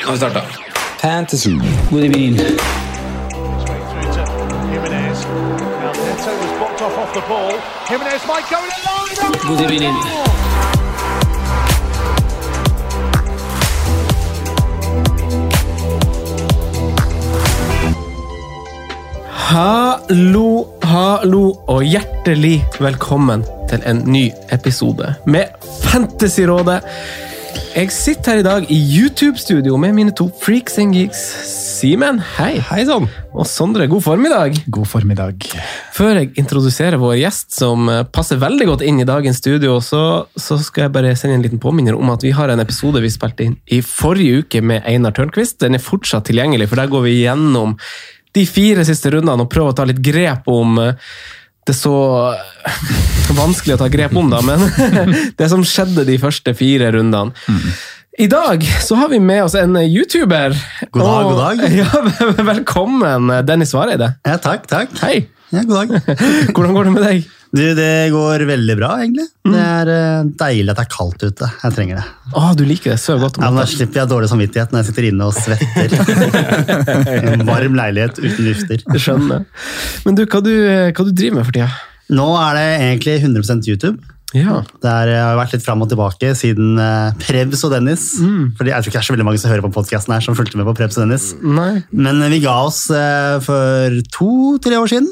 Nå har vi starta. Fantasy. God evening. God evening. Hallo, hallo og hjertelig velkommen til en ny episode med Fantasyrådet. Jeg sitter her i dag i YouTube-studio med mine to freaks and geeks. Simen, hei. Hei sann. Og Sondre, god formiddag. God formiddag. Før jeg introduserer vår gjest, som passer veldig godt inn i dagens studio, så, så skal jeg bare sende en liten påminner om at vi har en episode vi spilte inn i forrige uke med Einar Tørnquist. Den er fortsatt tilgjengelig, for der går vi gjennom de fire siste rundene og prøver å ta litt grep om eh, det er så vanskelig å ta grep om, da, men det som skjedde de første fire rundene. I dag så har vi med oss en YouTuber. God dag, Og- god dag. Ja, velkommen, Dennis Vareide. Ja, takk, takk. Hei. Ja, god dag. Hvordan går det med deg? Du, det går veldig bra, egentlig. Det er eh, deilig at det er kaldt ute. Jeg trenger det. Å, du liker det. så godt Ja, men Da slipper jeg dårlig samvittighet når jeg sitter inne og svetter. En varm leilighet uten lufter. Jeg Skjønner. Men du, hva du, hva du driver med for tida? Nå er det egentlig 100% YouTube. Ja. Det har vært litt fram og tilbake siden uh, Prebz og Dennis. Fordi Jeg tror ikke det er så veldig mange som hører på podkasten her som fulgte med på Prebz og Dennis. Nei. Men eh, vi ga oss eh, for to-tre år siden.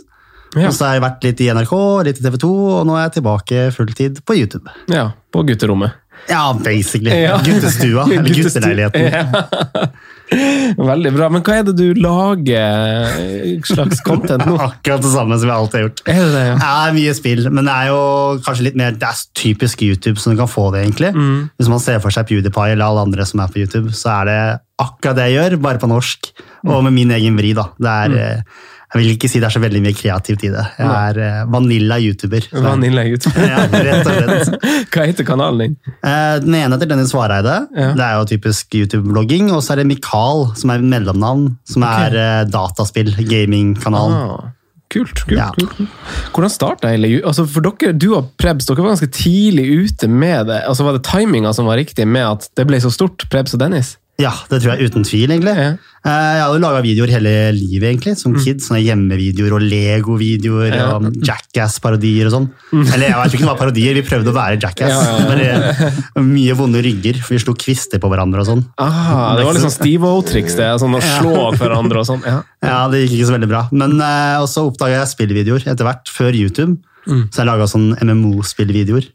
Ja. Og så har jeg vært litt i NRK, litt i TV 2, og nå er jeg tilbake fulltid på YouTube. ja. På gutterommet. Ja, basically. Ja. Guttestua, eller gutteleiligheten. Ja. Veldig bra. Men hva er det du lager eh, slags content nå? Akkurat det samme som jeg alltid har gjort. Er det det, ja? Det er mye spill, men det er jo kanskje litt mer Det er typisk YouTube som du kan få det, egentlig. Mm. Hvis man ser for seg PewDiePie eller alle andre som er på YouTube, så er det akkurat det jeg gjør, bare på norsk. Og med min egen vri, da. Det er, eh, jeg vil ikke si det er så veldig mye kreativt i det. Jeg er eh, vanilla-youtuber. Så- Vanilla YouTuber. Ja, rett og slett. Hva heter kanalen din? Eh, Den ene heter Dennis Vareide. Ja. Det er jo typisk YouTube-blogging. Og så er det Mikael, som er mellomnavn, som er eh, dataspill, gamingkanal. Ah, kult, kult, Ja. kult. Hvordan starta hele altså For dere, du og Prebz, dere var ganske tidlig ute med det. Altså Var det timinga som var riktig med at det ble så stort, Prebz og Dennis? Ja, det tror jeg uten tvil, egentlig. Ja. Eh, Jeg har jo laga videoer hele livet, egentlig, som kid. Sånne hjemmevideoer og Lego-videoer Ja. og Jackass-parodier og sånn. Eller jeg vet ikke om det var parodier, vi prøvde å være Jackass. Ja, ja, ja. Mye vonde rygger, for vi slo kvister på hverandre og sånn. Ah, det var litt sånn Steve O-triks, det. Sånn å slå hverandre og sånn. Ja. Ja, det gikk ikke så veldig bra. Men uh, også oppdaga jeg spillvideoer etter hvert, før YouTube. Så jeg laga sånn MMO-spillvideoer.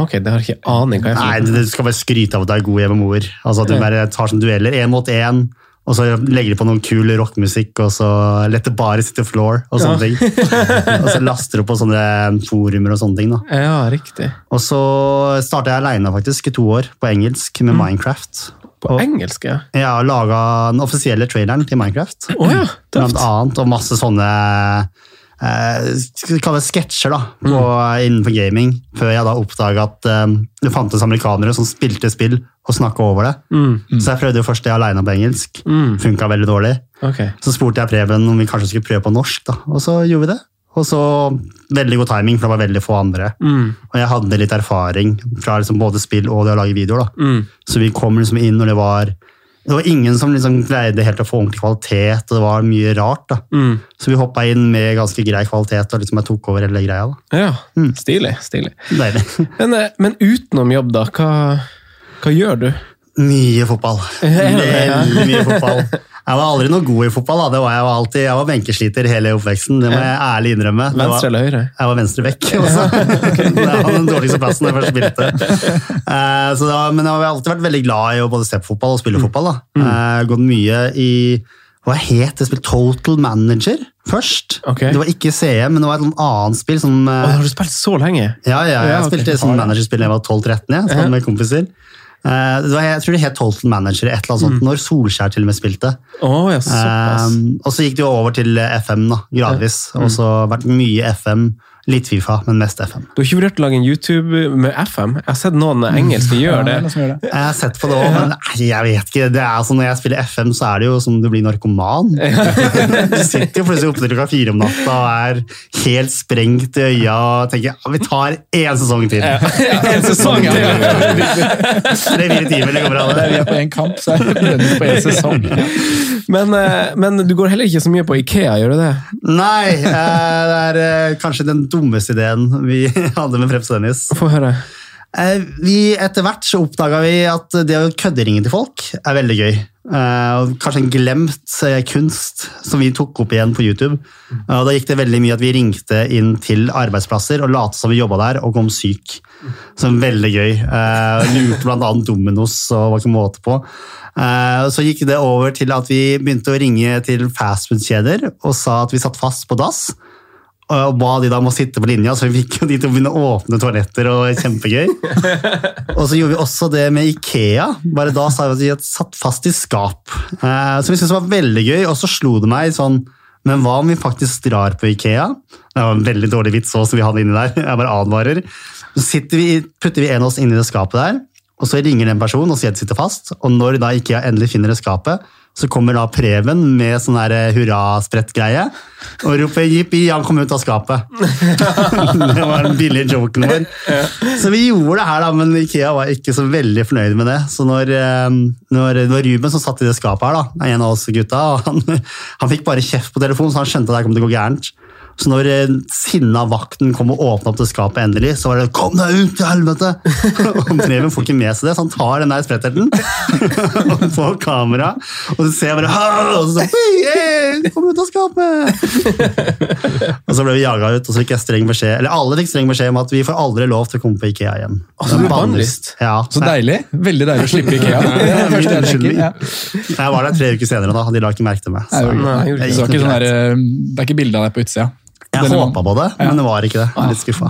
Ok, det har jeg ikke aning hva jeg Nei, du skal bare skryte av at du er god MMO-er. Altså at du bare tar sånn dueller én mot én, og så legger du på noen kul rockmusikk, og så let it bare sitte floor, og sånne ting. og så laster du på sånne forumer og sånne ting. da. Ja, riktig. Og så starta jeg aleine faktisk i to år, på engelsk, med Minecraft. På Og engelsk, ja. Ja, laga den offisielle traileren til Minecraft. Oh, ja, Blant annet, og masse sånne eh, sketsjer da, på, innenfor gaming, før jeg da oppdaga at eh, det fantes amerikanere som spilte spill og snakka over det. Så jeg prøvde jo først det aleine på engelsk. Mm. Funka veldig dårlig. Okay. Så spurte jeg Preben om vi kanskje skulle prøve på norsk, da, og så gjorde vi det. Og så veldig god timing, for det var veldig få andre. Mm. Og jeg hadde litt erfaring fra liksom både spill og det å lage videoer. da. Mm. Så vi kom liksom inn, når det var det var ingen som liksom greide helt å få ordentlig kvalitet, og det var mye rart. Mm. Så vi hoppa inn med ganske grei kvalitet, og liksom jeg tok over hele greia. da. Ja, Mm. stilig. stilig. Men, eh, men utenom jobb, da, hva, hva gjør du? Mye fotball. Veldig mye fotball. Jeg var aldri noe god i fotball. da. Det var jeg, var alltid, jeg var benkesliter hele oppveksten, det må jeg ærlig innrømme. Det Venstre var, eller høyre? jeg var venstre vekk. også. det var den dårligste plassen jeg først spilte. Eh, så det var, men jeg har alltid vært veldig glad i å både se på fotball og spille fotball. da. Mm. Eh, gått mye i hva het det spillet? Total Manager først. Okay. Det var ikke CM, men det var et annet spill som oh, har du spilt så lenge? ja, ja, jeg Ja, ok. spilte sånn managerspill da jeg var 12-13, ja, sammen med kompiser. Eh, var, jeg tror det het Total Manager, et eller annet sånt, når Solskjær til og med spilte. Å ja. Um, og så gikk det jo over til FM, da, gradvis. Og så vært mye FM, litt Fifa, men mest FM. Du har ikke vurdert å lage en YouTube med FM? Jeg har sett noen engelske gjøre det. Ja, gjør det. Jeg har sett på det òg, men jeg vet ikke. Det er sånn, Når jeg spiller FM, så er det jo som du blir narkoman. Du sitter jo plutselig oppe til klokka fire om natta og er helt sprengt i øya og tenker ja, vi tar én sesong til. En sesong til! Tre-fire timer, det går bra. Der vi er på én kamp, så er det på én sesong. Men, eh, men du går heller ikke så mye på Ikea, gjør du det? Nei, eh, det er eh, kanskje den dummeste ideen vi hadde med Tennis. Få høre. Eh, Vi, etter hvert så oppdaga vi at det å kødde ringen til folk er veldig gøy. Og kanskje en glemt eh, kunst som vi tok opp igjen på YouTube. Og da gikk det veldig mye at vi ringte inn til arbeidsplasser og lot som vi jobba der og kom syk. Som veldig gøy. Eh, lurte annet Dominos og var ikke måte på. Så gikk det over til at vi begynte å ringe til fastfood-kjeder og sa at vi satt fast på dass. Og ba de da om å sitte på linja, så vi fikk jo de til å begynne å åpne toaletter. og kjempegøy. Og så gjorde vi også det med Ikea. Bare da sa vi at de satt fast i skap. Eh, Så vi syntes det var veldig gøy, og så slo det meg sånn Men hva om vi faktisk drar på Ikea? Det var en veldig dårlig vits også, som vi hadde inni der. Jeg bare advarer. Så vi, putter vi en av oss inn i det skapet der, og så ringer den personen og sier at de sitter fast. Og når da Ikea endelig finner det skapet, så kommer da Preben med sånn hurra-sprett-greie og roper 'jippi, han kom ut av skapet'. det var den billige joken vår. Så vi gjorde det her, da, men Ikea var ikke så veldig fornøyd med det. Så når, eh, når var Ruben som satt i det skapet her, da, en av oss gutta, han, han fikk bare kjeft på telefonen, så han skjønte at det kom til å gå gærent. Så når eh, sinna vakten kom og åpna opp det skapet endelig, så var det 'kom deg ut, til helvete'! Og Preben får ikke med seg det, så han tar den der spretterten på kamera, og så ser jeg bare «Hå!» og så sånn «Hey, Kom ut av skapet! og så ble vi jaga ut, og så fikk jeg streng beskjed Eller alle fikk streng beskjed om at vi får aldri lov til å komme på Ikea igjen. Altså, du bannlyst? Ja. Så deilig. Veldig deilig å slippe Ikea. Jeg tenker. Ja. Jeg var der tre uker senere, da. De la ikke merke til meg. Så. Nei, det, er ikke Ikke sånn der, eh, det er ikke bilde av deg på utsida. Jeg håpa på det, men det var ikke det. Jeg er litt skuffa.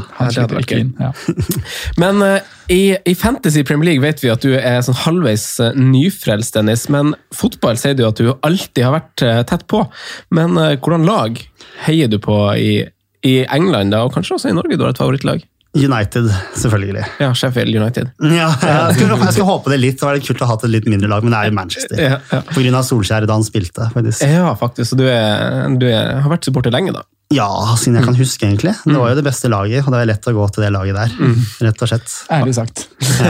Ja. Men uh, i, i Fantasy Premier League vet vi at du er sånn halvveis eh, nyfrelst, Dennis. Men fotball sier du at du alltid har vært uh, tett på. Men hvordan lag heier du på i, i England, da, og kanskje også i Norge? Du har et favorittlag? United, selvfølgelig. Ja, Sheffield United. Ja, jeg skulle, jeg skulle håpe det litt. Det var litt kult å ha et litt mindre lag, men det er jo Manchester. Ja, ja. Av Solskjær da han spilte, faktisk. Ja, faktisk. Så du, er, du er, har vært supporter lenge, da? Ja, siden jeg kan huske, egentlig. Det var jo det beste laget, og det er lett å gå til det laget der. Rett og slett. Ærlig sagt.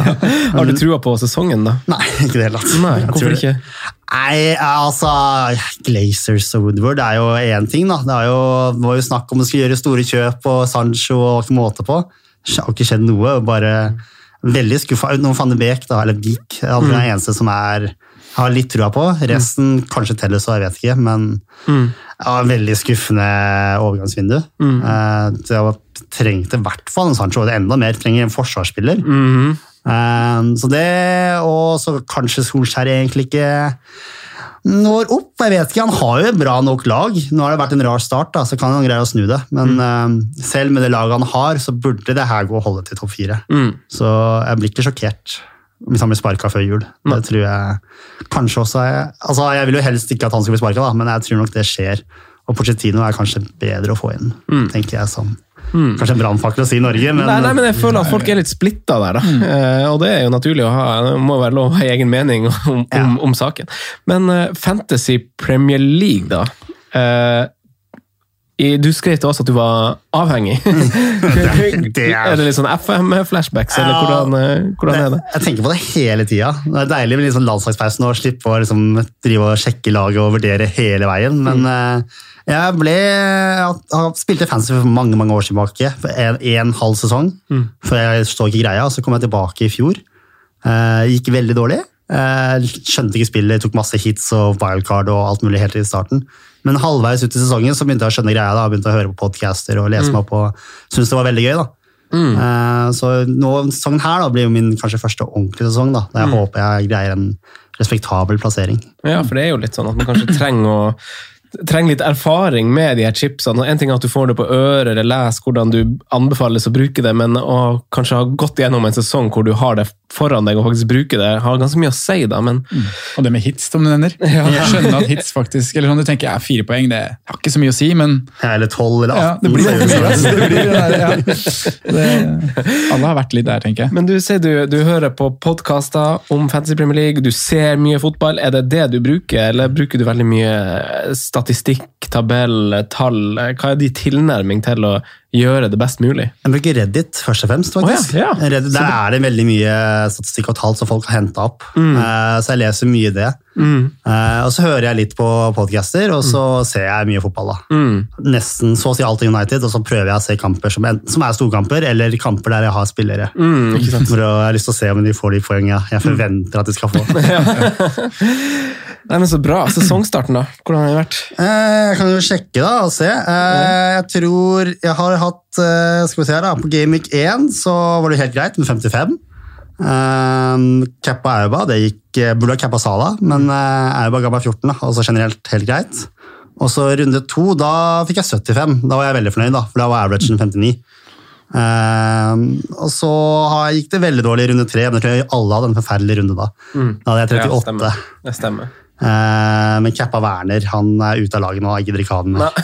Har du trua på sesongen, da? Nei, ikke det hele tatt. Nei, hvorfor ikke? Nei, altså Glazers og Woodward er jo én ting, da. Det, er jo, det var jo snakk om å skulle gjøre store kjøp og Sancho og ikke måte på. Det har ikke skjedd noe. Bare veldig skuffa. Noen van de Beek, da, eller Beek. Det er den eneste som er har litt trua på. Resten kanskje telles, og jeg vet ikke. Men mm. ja, veldig skuffende overgangsvindu. Eh, Det var- trengte i hvert fall en Sancho, og det enda mer trenger en forsvarsspiller. Eh, Så det, og så kanskje Solskjær egentlig ikke når opp. Jeg vet ikke, Han har jo et bra nok lag. Nå har det vært en rar start, da, så kan han greie å snu det. Men eh, selv med det laget han har, så burde det her gå og holde til topp fire. Så jeg blir ikke sjokkert hvis han blir sparka før jul. Det tror jeg kanskje også er, altså Jeg vil jo helst ikke at han skal bli sparka, men jeg tror nok det skjer. Og Pochettino er kanskje bedre å få inn, tenker jeg som Kanskje en brannfakkel å si i Norge, men, Nei, nei, men jeg føler at folk er litt splitta der, da. Eh, og det er jo naturlig å ha. Det må være lov å ha egen mening om, Ja. om, om saken. Men eh, Fantasy Premier League, da. Eh, du skrev til oss at du var avhengig. det er- er det litt sånn FM-flashbacks, eller Ja. hvordan, hvordan det, er det? Jeg tenker på det hele tida. Det er deilig med litt sånn landslagspausen og slippe å liksom drive og sjekke laget og vurdere hele veien. Men mm. jeg ble jeg spilte fancy for mange mange år tilbake. En, en halv sesong. For jeg så ikke greia, så kom jeg tilbake i fjor. Uh, gikk veldig dårlig. Uh, skjønte ikke spillet, tok masse hits og wildcard og alt mulig helt i starten. Men halvveis ut i sesongen så begynte jeg å skjønne greia. da, Begynte å høre på podcaster og lese Mm. meg opp og syntes det var veldig gøy. da. Eh, så nå, sesongen her da, blir jo min kanskje første ordentlige sesong. da, da jeg Mm. håper jeg greier en respektabel plassering. Ja, for det er jo litt sånn at man kanskje trenger å trenger litt erfaring med de her chipsene. En ting er at du får det på øret eller leser hvordan du anbefales å bruke det, men å kanskje ha gått gjennom en sesong hvor du har det foran deg og faktisk bruker det, har ganske mye å si. da, men... Og det med hits, som du nevner. Ja. Jeg skjønner at hits faktisk, eller sånn du tenker, ja, fire poeng, det har ikke så mye å si, men Eller 12 eller 18. ja, det blir det. det Det blir der, ja. det, alle har vært litt der, tenker jeg. Men du sier du, du hører på podkaster om Fantasy Premier League, du ser mye fotball. Er det det du bruker, eller bruker du veldig mye statistikk, tabell, tall? Hva er din tilnærming til å gjøre det best mulig? Jeg bruker Reddit først og fremst. faktisk. Oh, ja, ja. Reddit, der er det veldig mye statistikk og tall som folk har henta opp. Mm. Eh, så jeg leser mye det. Mm. og så hører jeg litt på podcaster, og så ser jeg mye fotball. da. Mm. Nesten så å si alltid United, og så prøver jeg å se kamper som, som er storkamper, eller kamper der jeg har spillere. Mm? For å, jeg har lyst til å se om de får de poengene jeg forventer at de skal få. Nei, men Så bra. Sesongstarten, da? Hvordan har den vært? Eh, Jeg kan jo sjekke da og se. Eh, Jeg tror jeg har hatt eh, Skal vi se her da, På Gameweek 1 så var det helt greit med 55. Um, Kappa Auba, det gikk Burde ha kappa Sala, men Auba ga meg 14, da, altså generelt helt greit. Og så runde to, da fikk jeg 75. Da var jeg veldig fornøyd, da, for da var averagen 59. Uh, og så har- gikk det veldig dårlig i runde tre, men jeg tror alle hadde en forferdelig runde da. Da hadde jeg 38. Ja, stemmer. Det stemmer. Eh, men Kappa Werner han er ute av laget nå. Jeg gidder ikke ha den mer.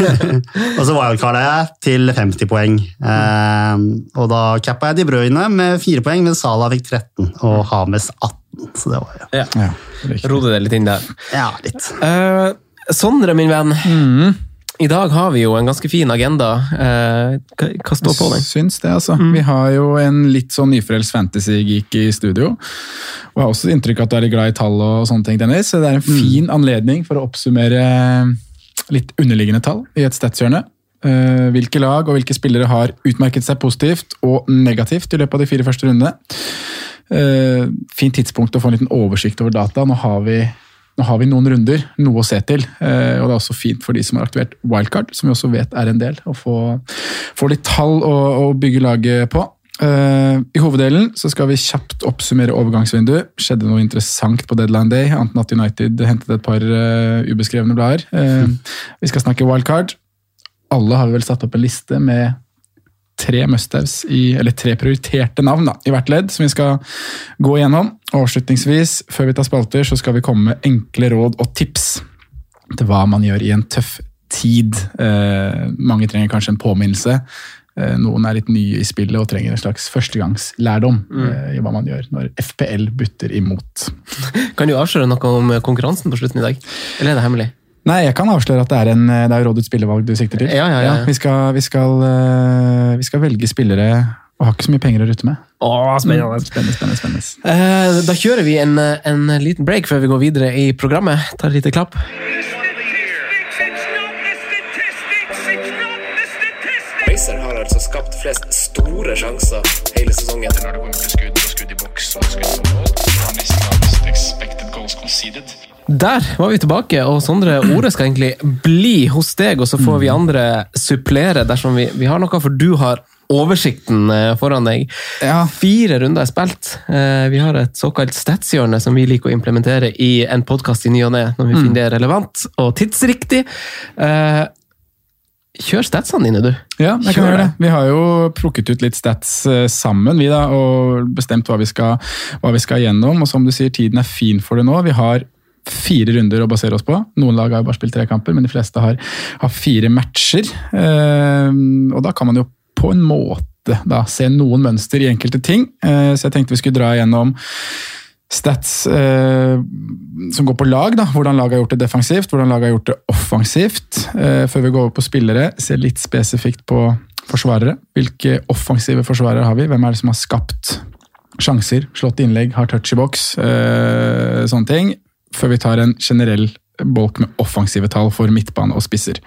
og så wildcarda jeg til 50 poeng. Eh, og da cappa jeg De Bruyne med 4 poeng, men Salah fikk 13 og Hames 18. Så det var jo Ja. Ja, det. Rode det litt inn der. Ja, litt. Uh, Sondre, min venn. I dag har vi jo en ganske fin agenda. Eh, hva, står på den? Syns det, altså. Vi har jo en litt sånn nyfrelst fantasy-geek i studio. Og har også inntrykk av at du er litt glad i tall og sånne ting, Dennis. Så det er en fin anledning for å oppsummere litt underliggende tall i et statshjørne. Eh, Hvilke lag og hvilke spillere har utmerket seg positivt og negativt i løpet av de fire første rundene. Eh, Fint tidspunkt å få en liten oversikt over data. Nå har vi, nå har vi noen runder, noe å se til. Eh, Og det er også fint for de som har aktivert wildcard, som vi også vet er en del. Å få, få litt tall å, å bygge laget på. Eh, I hoveddelen så skal vi kjapt oppsummere overgangsvinduet. Skjedde noe interessant på deadline day, annet enn at United hentet et par eh, ubeskrevne blader. Eh, vi skal snakke wildcard. Alle har vel satt opp en liste med tre must-haves, eller tre prioriterte navn da, i hvert ledd, som vi skal gå igjennom. Avslutningsvis, før vi tar spalter, så skal vi komme med enkle råd og tips til hva man gjør i en tøff tid. Eh, mange trenger kanskje en påminnelse. Eh, noen er litt nye i spillet og trenger en slags førstegangslærdom eh, i hva man gjør når FPL butter imot. Kan du avsløre noe om konkurransen på slutten i dag? Eller er det hemmelig? Nei, jeg kan avsløre at det er, en, det er rådets spillevalg du sikter til. Ja, ja, ja. vi, skal, vi, skal, eh, vi skal velge spillere og har ikke så mye penger å rutte med. Åh, spennende. Spennende, spennende, spennende. Eh, da kjører vi en, en liten break før vi går videre i programmet. Tar et lite klapp. Racer har altså skapt flest store sjanser hele sesongen. Når det kommer til skudd og skudd i boks og skudd på mål, expected goals conceded. Der var vi tilbake, og Sondre, ordet skal egentlig bli hos deg, og så får vi andre supplere dersom vi, vi har noe, for du har oversikten eh, foran deg. Ja. Fire runder er spilt. Eh, Vi har et såkalt statshjørne som vi liker å implementere i en podkast i ny og ne, når vi finner det relevant og tidsriktig. Eh, Kjør statsene dine, du. Ja, jeg Kjør kan gjøre det. Vi har jo plukket ut litt stats sammen vi da, og bestemt hva vi, skal, hva vi skal gjennom. Og som du sier, tiden er fin for det nå. Vi har fire runder å basere oss på. Noen lag har jo bare spilt tre kamper, men de fleste har, har fire matcher. Eh, og da kan man jo på en måte da, se noen mønster i enkelte ting. Eh, så jeg tenkte vi skulle dra igjennom stats eh, som går på lag. da, Hvordan laget har gjort det defensivt, hvordan laget har gjort det offensivt. Eh, før vi går over på spillere, se litt spesifikt på forsvarere. Hvilke offensive forsvarere har vi? Hvem er det som har skapt sjanser, slått innlegg, har touch i boks? Eh, sånne ting. Før vi tar en generell bolk med offensive tall for midtbane og spisser.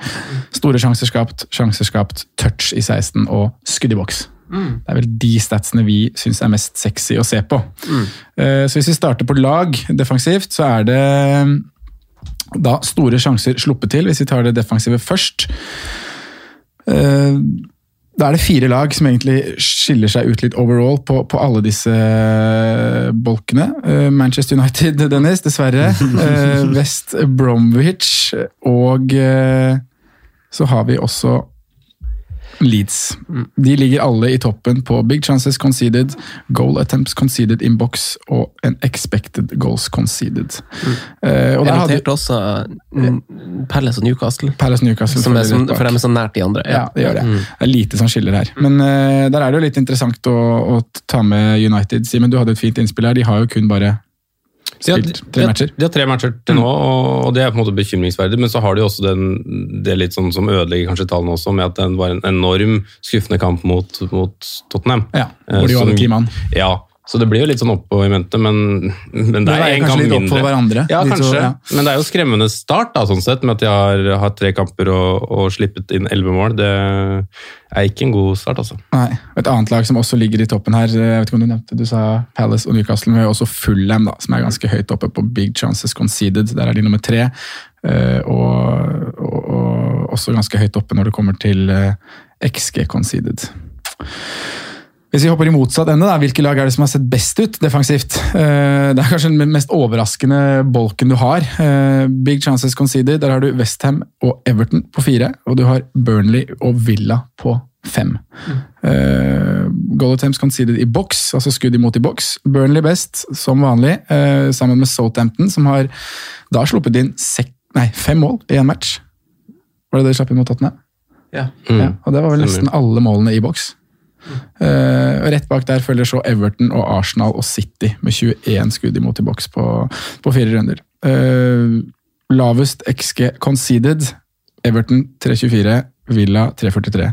Store sjanser skapt, sjanser skapt, touch i 16 og skudd i boks. Det er vel de statsene vi syns er mest sexy å se på. Eh, Så hvis vi starter på lag defensivt, så er det da store sjanser sluppet til, hvis vi tar det defensive først. Eh, Da er det fire lag som egentlig skiller seg ut litt overall på, på alle disse bolkene. Eh, Manchester United, Dennis, dessverre. Eh, West Bromwich. Og eh, så har vi også Leeds. De ligger alle i toppen på big chances conceded, goal attempts conceded in box og en expected goals conceded. Eh, og Jeg noterte også mm, Palace og Newcastle. Palace Newcastle Som er følger sånn, for de er så nært de andre. Ja, det gjør det. Mm. Det er lite som skiller her. Men uh, der er det jo litt interessant å, å ta med United. Simen, du hadde et fint innspill her. De har jo kun bare spilt de, tre har, matcher. de har tre matcher til nå, og, det er på en måte bekymringsverdig. Men så har de også den, det litt sånn som ødelegger kanskje tallene også, med at det var en enorm skuffende kamp mot, mot Tottenham. Ja, Eh, hvor de var hadde som- ti mann. Ja, så det blir jo litt sånn oppå i mente, men, men det Det er en kamp litt mindre. hverandre, Ja, kanskje. kanskje. ja. Men det er jo skremmende start, da, sånn sett, med at de har hatt tre kamper og, og slippet inn elleve mål. Det er ikke en god start, altså. Nei. Et annet lag som også ligger i toppen her, jeg vet ikke om du nevnte, du sa Palace og Newcastle, men vi har også Fullham, da, som er ganske høyt oppe på big chances conceded. Der er de nummer tre. eh, Og, og, og også ganske høyt oppe når det kommer til eh, XG conceded. Hvis vi hopper i motsatt ende, da, hvilke lag er det som har sett best ut defensivt? Eh, Det er kanskje den mest overraskende bolken du har. Eh, Big chances conceded, der har du Westham og Everton på fire, og du har Burnley og Villa på fem. Eh, goal attempts conceded i boks, altså skudd imot i boks. Burnley best, som vanlig, eh, sammen med Southampton, som har da sluppet inn sek nei, fem mål i en match. Var det det de slapp inn mot Tottenham? Ja. Ja, og det var vel nesten alle målene i boks. Og rett bak der følger så Everton og Arsenal og City med 21 skudd imot i boks på, på fire runder. Uh, lavest XG conceded, Everton 3.24, Villa 3.43.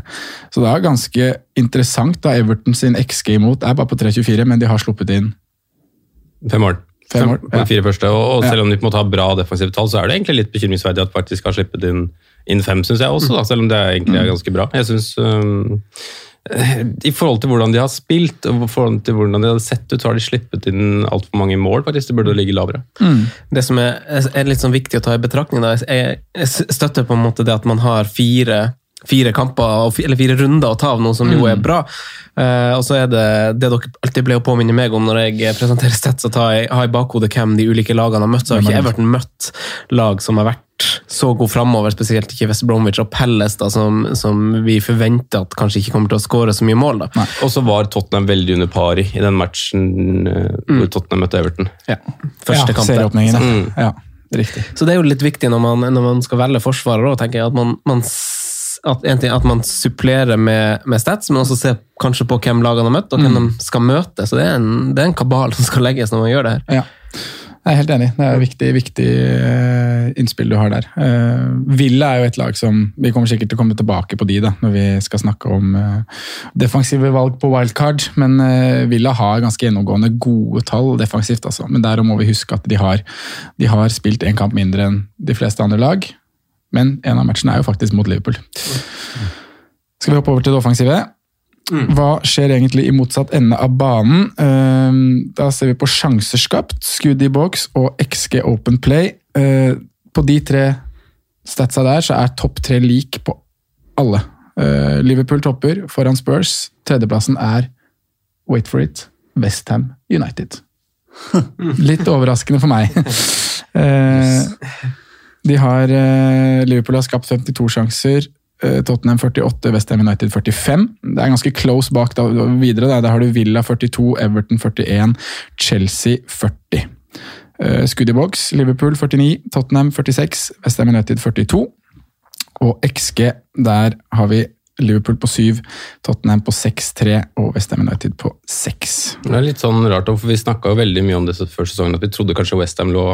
Så det er ganske interessant da Everton sin XG imot er bare på 3.24, men de har sluppet inn Fem mål. Fem mål, på de ja. fire første. Og, selv om de på en måte har bra defensive tall, så er det egentlig litt bekymringsverdig at faktisk har sluppet inn, inn fem, syns jeg også. Da, selv om det egentlig er ganske bra. Jeg synes, um, I forhold til hvordan de har spilt og i forhold til hvordan de har sett ut, så har de sluppet inn altfor mange mål. faktisk. Det burde ligge lavere. Det som er, er litt sånn viktig å ta i betraktning, da, jeg, jeg støtter på en måte det at man har fire, fire kamper, eller fire runder å ta av, noe som jo er bra. Uh, og så er det det dere alltid ble å påminne meg om når jeg presenterer stats, og har i, har i bakhodet hvem de ulike lagene har møtt. Så har ikke Everton møtt lag som har vært så god framover, spesielt ikke West Bromwich og Palace, da, som, som vi forventer at kanskje ikke kommer til å skåre så mye mål. da. Og så var Tottenham veldig under par i den matchen eh, hvor Tottenham møtte Everton. Ja, første ja, kampen. ja. Mm. Ja, riktig. Så det er jo litt viktig når man, når man skal velge forsvarer òg, tenker jeg. At man, man, at, en ting, at man supplerer med, med stats, men også ser kanskje på hvem lagene har møtt, og hvem de skal møte. Så det er, en, det er en kabal som skal legges når man gjør det her. Ja. Jeg er helt enig. Det er et viktig, viktig eh, innspill du har der. Eh, Villa er jo et lag som Vi kommer sikkert til å komme tilbake på de da, når vi skal snakke om eh, defensive valg på wildcard. Men Villa har ganske gjennomgående gode tall defensivt. Altså. Men der må vi huske at de har, de har spilt én kamp mindre enn de fleste andre lag. Men en av matchene er jo faktisk mot Liverpool. Skal vi hoppe over til det offensive? Hva skjer egentlig i motsatt ende av banen? Ehm, Da ser vi på sjanser skapt, skudd i boks og XG Open Play. Eh, På de tre statsa der så er topp tre lik på alle. Eh, Liverpool topper foran Spurs. Tredjeplassen er, wait for it, Westham United. Litt overraskende for meg. De har, eh, Liverpool har skapt 52 sjanser. Eh, Tottenham 48, Westham United 45. Det er ganske close bak da, videre. Da. Der har du Villa 42, Everton 41, Chelsea 40. Eh, Skudd i boks, Liverpool 49, Tottenham 46, Westham United 42. Og XG, der har vi Liverpool på 7, Tottenham på 6-3 og Westham United på 6. Det er litt sånn rart, for Vi snakka veldig mye om det før sesongen, at vi trodde kanskje Westham lå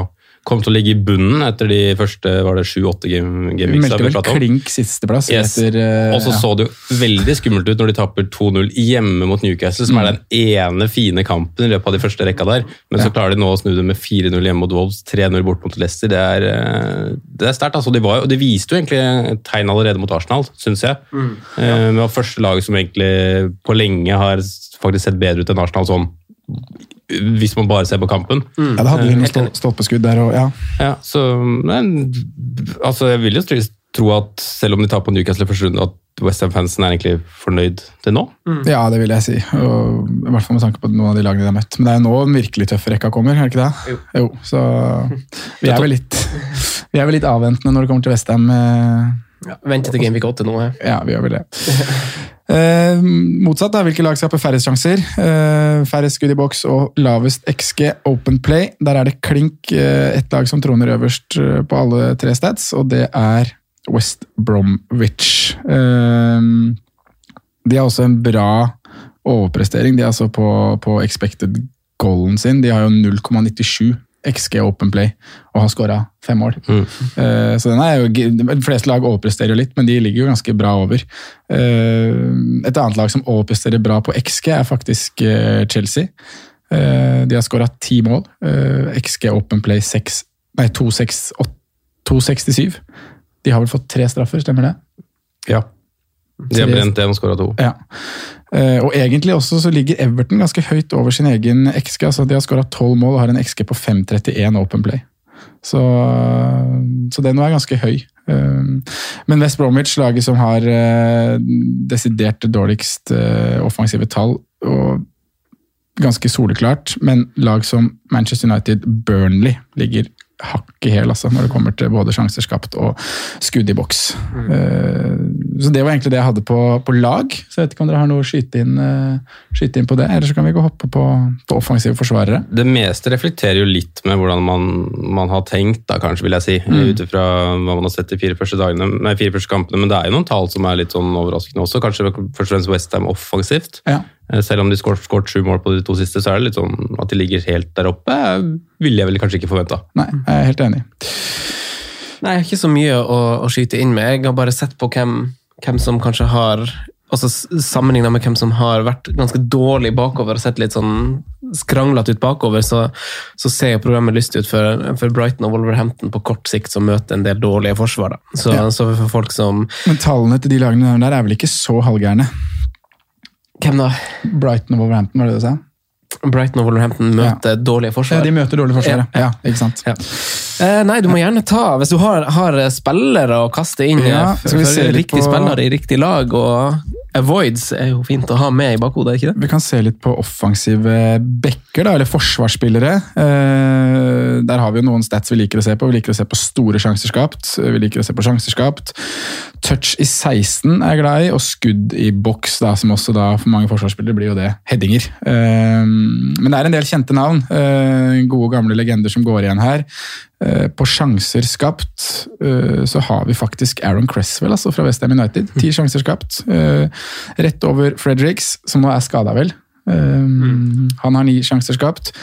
kom til å ligge i bunnen etter de første var det sju-åtte game, Vi meldte vel pratet om. klink sisteplass Yes. eh, Og så ja. så det jo veldig skummelt ut når de taper 2-0 hjemme mot Newcastle, som Mm. er den ene fine kampen i løpet av de første rekka der. Men så klarer de nå å snu det med 4-0 hjemme mot Wolves, 3-0 bort mot Leicester. Det er, eh, det er sterkt. Altså. De, var jo- de viste jo egentlig tegn allerede mot Arsenal, syns jeg. Mm. Eh, Det var første laget som egentlig på lenge har faktisk sett bedre ut enn Arsenal sånn hvis man bare ser på kampen. Ja, det hadde de Eh, noen helt stolpeskudd der og ja. ja, så men, altså, Jeg vil jo tro, tro at selv om de tar på Newcastle første runde, at Westham-fansen er egentlig fornøyd til nå. Ja, det vil jeg si. Og, I hvert fall med tanke på noen av de lagene de har møtt. Men det er jo nå den virkelig tøffe rekka kommer, er det ikke det? Jo. Så vi er vel litt, vi er vel litt avventende når det kommer til Westham. Ja, Vente til Gameweek 8 nå. Ja, vi gjør vel det. Eh, motsatt, da, hvilke lag skaper færrest sjanser? Eh, færrest skudd i boks og lavest XG Open Play. Der er det klink eh, et lag som troner øverst eh, på alle tre stats, og det er West Bromwich. Eh, de har også en bra overprestering. De er altså på, på expected goalen sin. De har jo 0,97 XG Open Play og har skåra fem mål. Eh, så den er jo, De fleste lag overpresterer jo litt, men de ligger jo ganske bra over. Uh, et annet lag som overpresterer bra på XG, er faktisk uh, Chelsea. De har skåra ti mål. XG Open Play 6, nei, 2,6 åt- 2,67. De har vel fått tre straffer, stemmer det? Ja. De har brent en og skåra to. Ja. Eh, og egentlig også så ligger Everton ganske høyt over sin egen XG. altså De har skåra tolv mål og har en XG på 5,31 Open Play. Så, så den er ganske høy. Eh, Men West Bromwich, laget som har eh, desidert dårligst eh, offensive tall, og ganske soleklart, men lag som Manchester United, Burnley, ligger hakk i hæl altså, når det kommer til både sjanser skapt og skudd i boks. Eh, så det var egentlig det jeg hadde på, på lag. Så jeg vet ikke om dere har noe å skyte inn, uh, skyte inn på det, eller så kan vi gå hoppe på, på offensive forsvarere. Det meste reflekterer jo litt med hvordan man, man har tenkt, da, kanskje, vil jeg si. Mm. Ut ifra hva man har sett de fire første, dagene, nei, fire første kampene. Men det er jo noen tall som er litt sånn overraskende også. Kanskje først og fremst Westham offensivt. Ja. Eh, Selv om de skåret skåret sju mål på de to siste, så er det litt sånn at de ligger helt der oppe. eh, Ville jeg vel kanskje ikke forventa. Nei, jeg er helt enig. Nei, jeg har ikke så mye å, å skyte inn med. Jeg har bare sett på hvem, hvem som kanskje har altså Sammenligna med hvem som har vært ganske dårlig bakover og sett litt sånn skranglete ut bakover, så, så ser jo programmet lystig ut for, for Brighton og Wolverhampton på kort sikt, som møter en del dårlige forsvar. Da. Så, Ja. så for folk som Men tallene til de lagene der er vel ikke så halvgærne? Hvem da? Brighton og Wolverhampton, var det du sa? Brighton og Wolverhampton møter dårlige forsvar. Ja, de møter dårlige forsvar, ja. ja. Ikke sant? Eh, nei, du må gjerne ta Hvis du har, har spillere å kaste inn Ja, skal vi se riktig på- spillere i riktig lag, og avoids er jo fint å ha med i bakhodet, ikke det? Vi kan se litt på offensive backer, da, eller forsvarsspillere. Eh, der har vi jo noen stats vi liker å se på. Vi liker å se på store sjanser skapt. Vi liker å se på sjanser skapt. Touch i 16 er jeg glad i, og skudd i boks, da, som også da for mange forsvarsspillere blir jo det headinger. Eh, men det er en del kjente navn. Eh, gode, gamle legender som går igjen her. Eh, På sjanser skapt eh, så har vi faktisk Aaron Cresswell altså fra Westham United. Ti sjanser skapt. Eh, Rett over Fredericks, som nå er skada, vel. Eh, Han har ni sjanser skapt.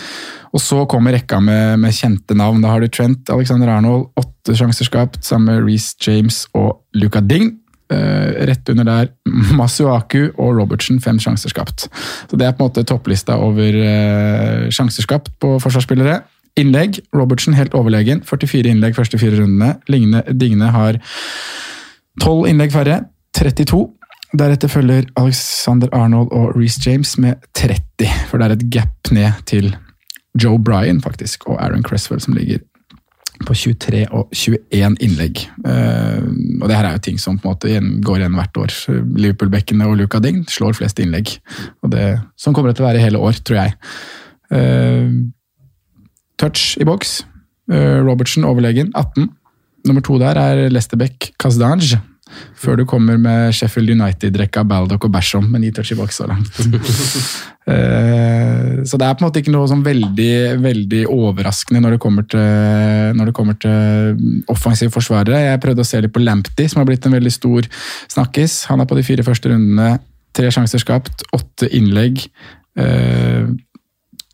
Og så kommer rekka med, med kjente navn. Da har du Trent Alexander Arnold, åtte sjanser skapt, sammen med Reece James og Luca Ding. Rett under der Masuaku og Robertson, fem sjanser skapt. Så Det er på en måte topplista over sjanser skapt på forsvarsspillere. Innlegg. Robertsen helt overlegen. 44 innlegg første fire rundene. Ligne, Digne har 12 innlegg færre. 32. Deretter følger Alexander Arnold og Reece James med 30. For det er et gap ned til Joe Bryan faktisk, og Aaron Cresswell som ligger på 23 og 21 innlegg. Uh, og det her er jo ting som på en måte går igjen hvert år. Liverpool-bekkene og Luca Ding slår flest innlegg. Og det, sånn kommer det til å være hele år, tror jeg. Eh, touch i boks. Robertsen overlegen, 18. Nummer to der er Lesterbeck Kazdanj. Før du kommer med Sheffield United-rekka Baldock og Basham med ni touch i boks så langt. Eh, så det er på en måte ikke noe sånn veldig, veldig overraskende når det kommer til, når det kommer til offensive forsvarere. Jeg prøvde å se litt på Lamptey, som har blitt en veldig stor snakkis. Han er på de fire første rundene. Tre sjanser skapt, åtte innlegg. eh,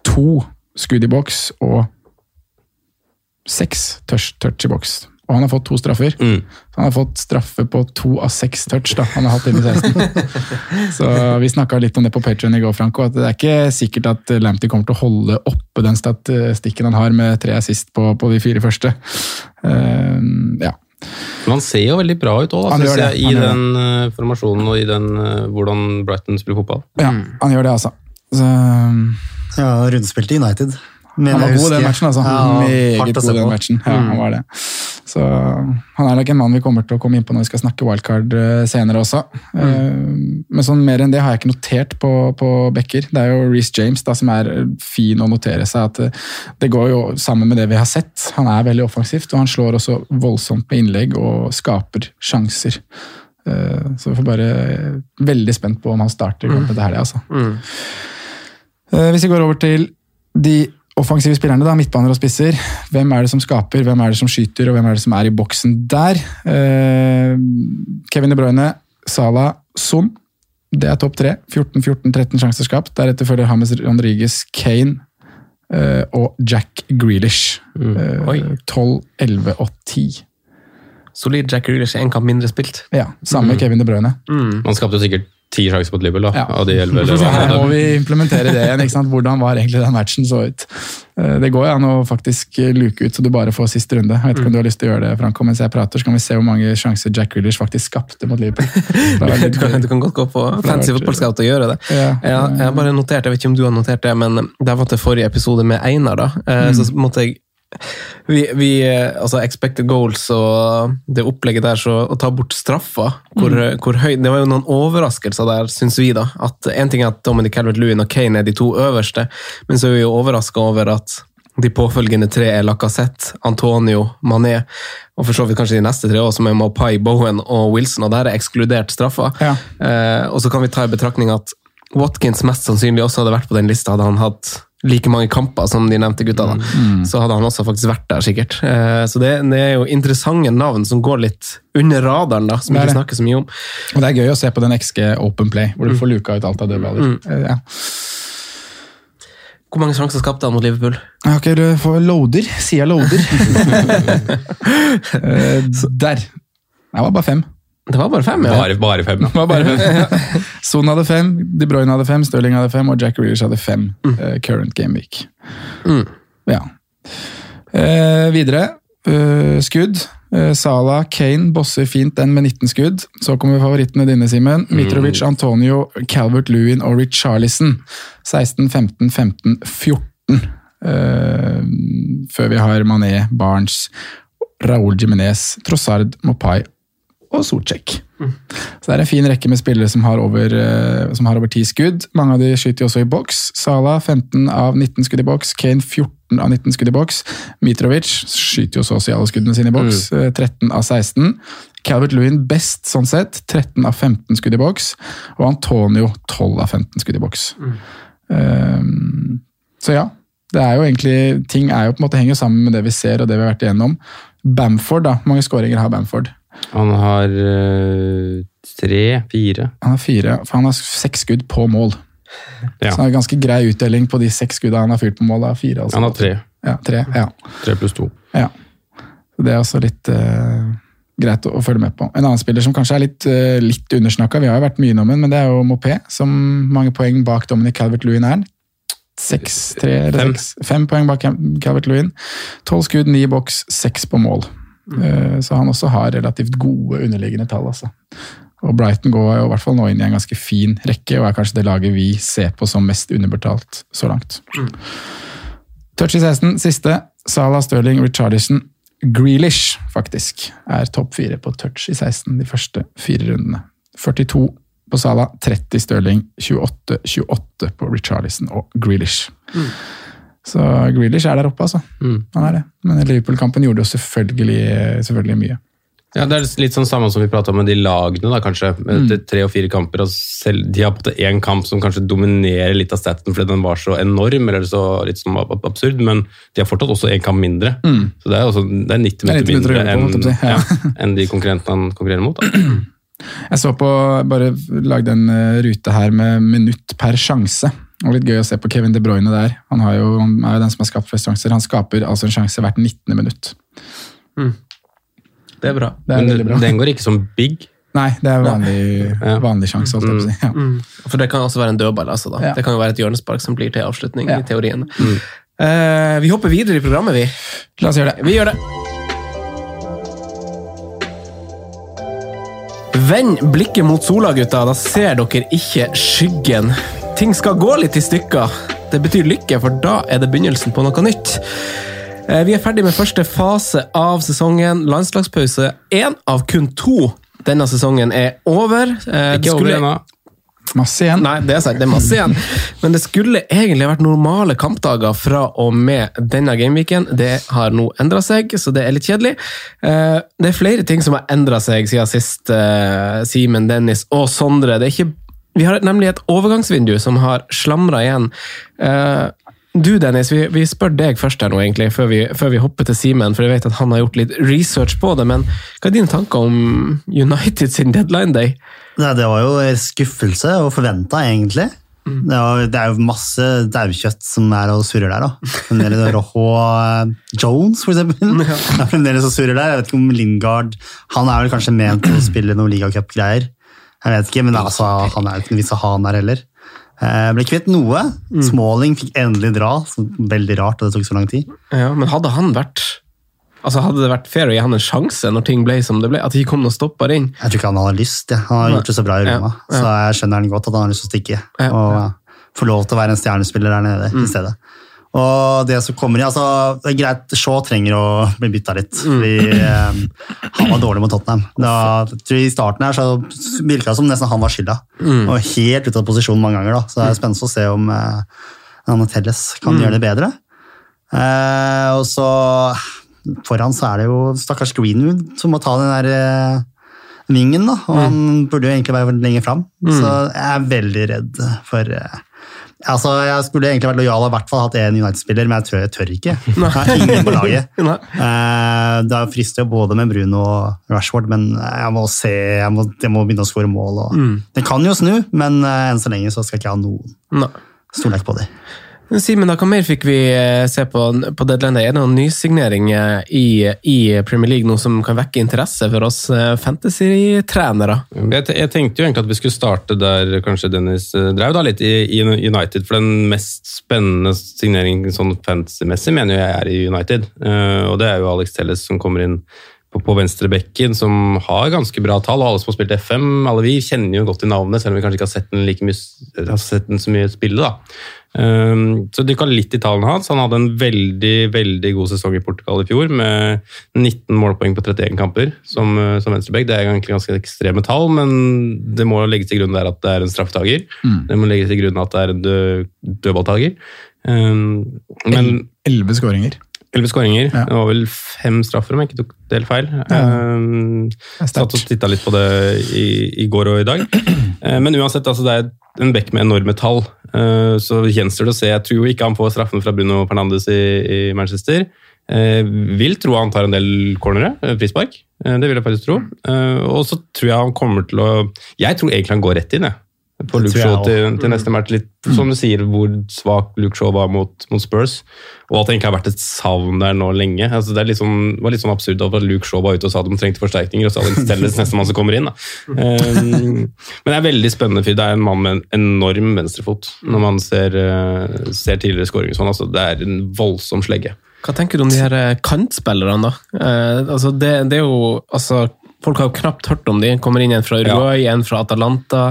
to skudd i boks og seks touch, touch i boks. Og han har fått to straffer. Mm. Han har fått straffe på to av seks touch da, han har hatt inne i 16. så vi snakka litt om det på Patreon i går, Franco. at Det er ikke sikkert at Lamptey kommer til å holde oppe den statistikken han har med tre assist på, på de fire første. Uh, ja. Men han ser jo veldig bra ut òg, i den eh, formasjonen og i den uh, hvordan Brighton spiller fotball. ja, han gjør det, altså. Så, Ja, rundspilte United. Men han var god i den matchen, altså. Ja, Meget god i den matchen. Ja, han var det. Så han er nok en mann vi kommer til å komme inn på når vi skal snakke wildcard eh, senere også. Eh, Men sånn mer enn det har jeg ikke notert på, på Becker. Det er jo Reece James da, som er fin å notere seg. at eh, Det går jo sammen med det vi har sett. Han er veldig offensivt, og han slår også voldsomt med innlegg og skaper sjanser. Så vi får bare veldig spent på om han starter kampen til helga. Altså. Eh, Hvis vi går over til de offensive spillerne, da, midtbaner og spisser. Hvem er det som skaper, hvem er det som skyter, og hvem er det som er i boksen der? Eh, Kevin De Bruyne, Salah, Son. Det er topp tre. 14-14-13 sjanser skapt. Deretter følger James Rodriguez, Kane eh, og Jack Grealish. Eh, Oi. 12, 11 og 10. Solid Jack Grealish, én kamp mindre spilt. Ja, samme Kevin De Bruyne. Man skapte jo sikkert ti sjanser mot Liverpool, da, Ja. Og de elleve. Så eller her må vi implementere det igjen. ikke sant? Hvordan var egentlig den matchen så ut? Eh, Det går jo an å faktisk luke ut så du bare får siste runde. Jeg vet ikke om du har lyst til å gjøre det, Franco, mens jeg prater, så kan vi se hvor mange sjanser Jack Grealish faktisk skapte mot Liverpool. Litt, Du kan, du kan godt gå på fancy football scout og gjøre det. Ja. Jeg, jeg har bare notert, jeg vet ikke om du har notert det, men det var til forrige episode med Einar. da, eh, Så måtte jeg vi, vi, eh, altså Expected goals og det opplegget der, så å ta bort straffa hvor, hvor høy, Det var jo noen overraskelser der, syns vi. da, at En ting er at Dominic Calvert-Lewin og Kane er de to øverste, men så er vi jo overraska over at de påfølgende tre er Lacassette, Antonio, Mané, og for så vidt kanskje de neste tre også, som er Mopai, Bowen og Wilson, og der er ekskludert straffa. Ja. Eh, og så kan vi ta i betraktning at Watkins mest sannsynlig også hadde vært på den lista, hadde han hatt like mange kamper som de nevnte gutta. da. Så hadde han også faktisk vært der, sikkert. Eh, så det, det er jo interessante navn som går litt under radaren, da, som vi ikke snakker så mye om. Og det er gøy å se på den XG Open Play, hvor du får luka ut alt av dødballer. Mm. Ja. Hvor mange sjanser skapte han mot Liverpool? Ikke du får loader. jeg loader. Eh, Der. Det var bare fem. Det var bare fem, ja. Bare, bare fem. Det var bare fem. Son hadde fem, De Bruyne hadde fem, Stirling hadde fem, og Jack Reelish hadde fem. eh, current game week. Mm. Ja. Uh, videre. Uh, skudd. Uh, Salah, Kane bosser fint den med 19 skudd. Så kommer favorittene dine, Simen. Mitrovic, Antonio, Calvert Lewin og Richarlison. 16, 15, 15, 14. Eh, før vi har Mané, Barnes, Raúl Jiminez, Trossard, Mopai og Socek. Så det er en fin rekke med spillere som har over, eh, som har over 10 skudd. Mange av de skyter også i boks. Salah 15 av 19 skudd i boks. Kane 14 av 19 skudd i boks. Mitrovic skyter jo så å si alle skuddene sine i boks. Mm. 13 av 16. Calvert Lewin best sånn sett. 13 av 15 skudd i boks. Og Antonio 12 av 15 skudd i boks. Um, så ja. Det er jo egentlig, Ting er jo på en måte henger sammen med det vi ser og det vi har vært igjennom. Bamford, da. Hvor mange skåringer har Bamford? Han har eh, tre, fire. Han har fire, for han har seks skudd på mål. Ja. Så han har ganske grei utdeling på de seks skudda han har fyrt på mål. Da. Fire, altså. Han har tre. Ja, tre, ja. Tre pluss to. ja. Så Det er også litt eh, greit å, å følge med på. En annen spiller som kanskje er litt, uh, litt undersnakka, vi har jo vært mye innom ham, men det er jo Mopé, som mange poeng bak Dominic Calvert-Lewin er. Seks, tre, eller seks. Fem poeng bak Calvert-Lewin. Tolv skudd, ni boks, seks på mål. Eh, Så han også har relativt gode underliggende tall, altså. Og Brighton går jo i hvert fall nå inn i en ganske fin rekke, og er kanskje det laget vi ser på som mest underbetalt så langt. Touch i 16, siste. Salah, Stirling, Richarlison. Grealish, faktisk, er topp fire på touch i 16 de første fire rundene. 42 på Salah, 30 Stirling, 28, 28 på Richarlison og Grealish. Så Grealish er der oppe, altså. Han er det. Men Liverpool-kampen gjorde jo selvfølgelig, selvfølgelig mye. Ja, Det er litt sånn samme som vi prata om med de lagene, da, kanskje. Med Mm. etter tre og fire kamper. Og selv, de har på en måte én kamp som kanskje dominerer litt av staten fordi den var så enorm, eller så litt sånn absurd, men de har fortsatt også én kamp mindre. Mm. Så det er, også, det er 90 Det er 90 minutter mindre enn si, ja. ja, en de konkurrentene han konkurrerer mot. Da. Jeg så på, bare lagde en eh, rute her med minutt per sjanse. Og litt gøy å se på Kevin De Bruyne der. Han, har jo, han er jo den som har skapt flest sjanser. Han skaper altså en sjanse hvert 19. minutt. Det er bra. Det er Men bra. den går ikke som big. Nei, det er vanlig, vanlig sjanse. å si. Ja. Mm. For det kan også være en dødball. Altså, da. Ja. Det kan jo være et hjørnespark som blir til avslutning. Ja. i teorien. Uh, vi hopper videre i programmet, vi. La oss gjøre det. Vi gjør det. Vend blikket mot sola, gutta. Da ser dere ikke skyggen. Ting skal gå litt i stykker. Det betyr lykke, for da er det begynnelsen på noe nytt. Eh, Vi er ferdig med første fase av sesongen. Landslagspause én av kun to. Denne sesongen er over. Eh, Ikke over ennå. Masse igjen. Nei, det er sant, det er masse igjen. Men det skulle egentlig vært normale kampdager fra og med denne gameweeken. Det har nå endra seg, så det er litt kjedelig. Eh, Det er flere ting som har endra seg siden sist. Simen, Dennis og Sondre. Det er ikke, vi har nemlig et overgangsvindu som har slamra igjen. Eh, Du, Dennis, vi, vi spør deg først her nå, egentlig, før vi, før vi hopper til Simen, for jeg vet at han har gjort litt research på det. Men hva er dine tanker om United sin deadline day? Nei, det var jo skuffelse og forventa, egentlig. Det, var, det er jo masse daukjøtt som er og surrer der. da. Fremdeles Rojo eh, Jones, for eksempel. er fremdeles og surrer der. Jeg vet ikke om Lingard Han er vel kanskje ment til å spille noen ligacupgreier. Jeg vet ikke, men altså, han er jo ikke noe vits å ha han der heller. Jeg ble kvitt noe. Smalling fikk endelig dra. Veldig rart at det tok så lang tid. Ja, men hadde han vært Altså Hadde det vært fair å gi han en sjanse når ting ble som det ble? At ikke kom og stopper inn? Jeg tror ikke han hadde lyst. Ja. Han har gjort det så bra i Roma, ja. så jeg skjønner han godt at han har lyst til å stikke. Ja, og få lov til å være en stjernespiller der nede Mm. i stedet. Og det som kommer i, altså, det er greit, Shaw trenger å bli bytta litt, Mm. fordi eh, han var dårlig mot Tottenham. Da, I starten her så virka det som nesten han var skylda. Mm. Og helt ute av posisjon mange ganger. da, Så det er spennende å se om eh, Anne Telles kan Mm. gjøre det bedre. Eh, og så foran så er det jo stakkars Greenwood som må ta den der eh, vingen, da. Og han burde jo egentlig være lenger fram. Mm. Så jeg er veldig redd for eh, Altså, Jeg skulle egentlig vært lojal og i hvert fall hatt én United-spiller, men jeg tør, jeg tør ikke. Jeg har ingen på laget. Nei. Eh, Det frister både med Bruno og Rashford, men jeg må se, jeg må, jeg må begynne å skåre mål. Og, Mm. Det kan jo snu, men eh, enn så lenge så skal jeg ikke ha noen Nei. storlek på det. Simen, hva mer fikk vi eh, se på, på deadline? Er det noen nysigneringer i, i Premier League nå som kan vekke interesse for oss eh, fantasy-trenere? Jeg, jeg tenkte jo egentlig at vi skulle starte der kanskje Dennis eh, drev, da, litt i, i United. For den mest spennende signeringen sånn fantasy-messig mener jeg er i United. Eh, og det er jo Alex Telles som kommer inn på, på venstre bekken, som har ganske bra tall. Og alle som har spilt FM, alle vi kjenner jo godt til navnet, selv om vi kanskje ikke har sett den, like mye, har sett den så mye spille. da. Um, så dykka litt i tallene hans. Han hadde en veldig veldig god sesong i Portugal i fjor, med 19 målpoeng på 31 kamper som, uh, som venstreback. Det er egentlig ganske ekstreme tall, men det må legges til grunn der at det er en straffetaker. Mm. Det må legges til grunn at det er en død, dødballtaker. Um, men Elleve skåringer. Elleve skåringer. Ja. Det var vel fem straffer, om jeg ikke tok det helt feil. Ja. Sterkt. satt og titta litt på det i, i går og i dag. Eh, Men uansett, altså, det er en bekk med enorme tall. Eh, Så gjenstår det å se. Jeg tror jo ikke han får straffen fra Bruno Fernandes i, i Manchester. Eh, vil tro han tar en del cornere, eh, frispark. Eh, Det vil jeg faktisk tro. Eh, Og så tror jeg han kommer til å Jeg tror egentlig han går rett inn, jeg. På Luke Shaw til, til neste match. Litt som du sier, hvor svak Luke Shaw var mot, mot Spurs. Og at det egentlig har vært et savn der nå lenge. Altså, det sånn, var litt sånn absurd at Luke Shaw var ute og sa de trengte forsterkninger, og så hadde Stelles nestemann som kommer inn. Um, men det er veldig spennende fyr. Det er en mann med en enorm venstrefot. Når man ser, eh, ser tidligere skåringer sånn. Altså, det er en voldsom slegge. Hva tenker du om de her eh, kantspillerne, da? Eh, altså det, det er jo altså, Folk har jo knapt hørt om de. Kommer inn en fra Uruguay, en fra Atalanta.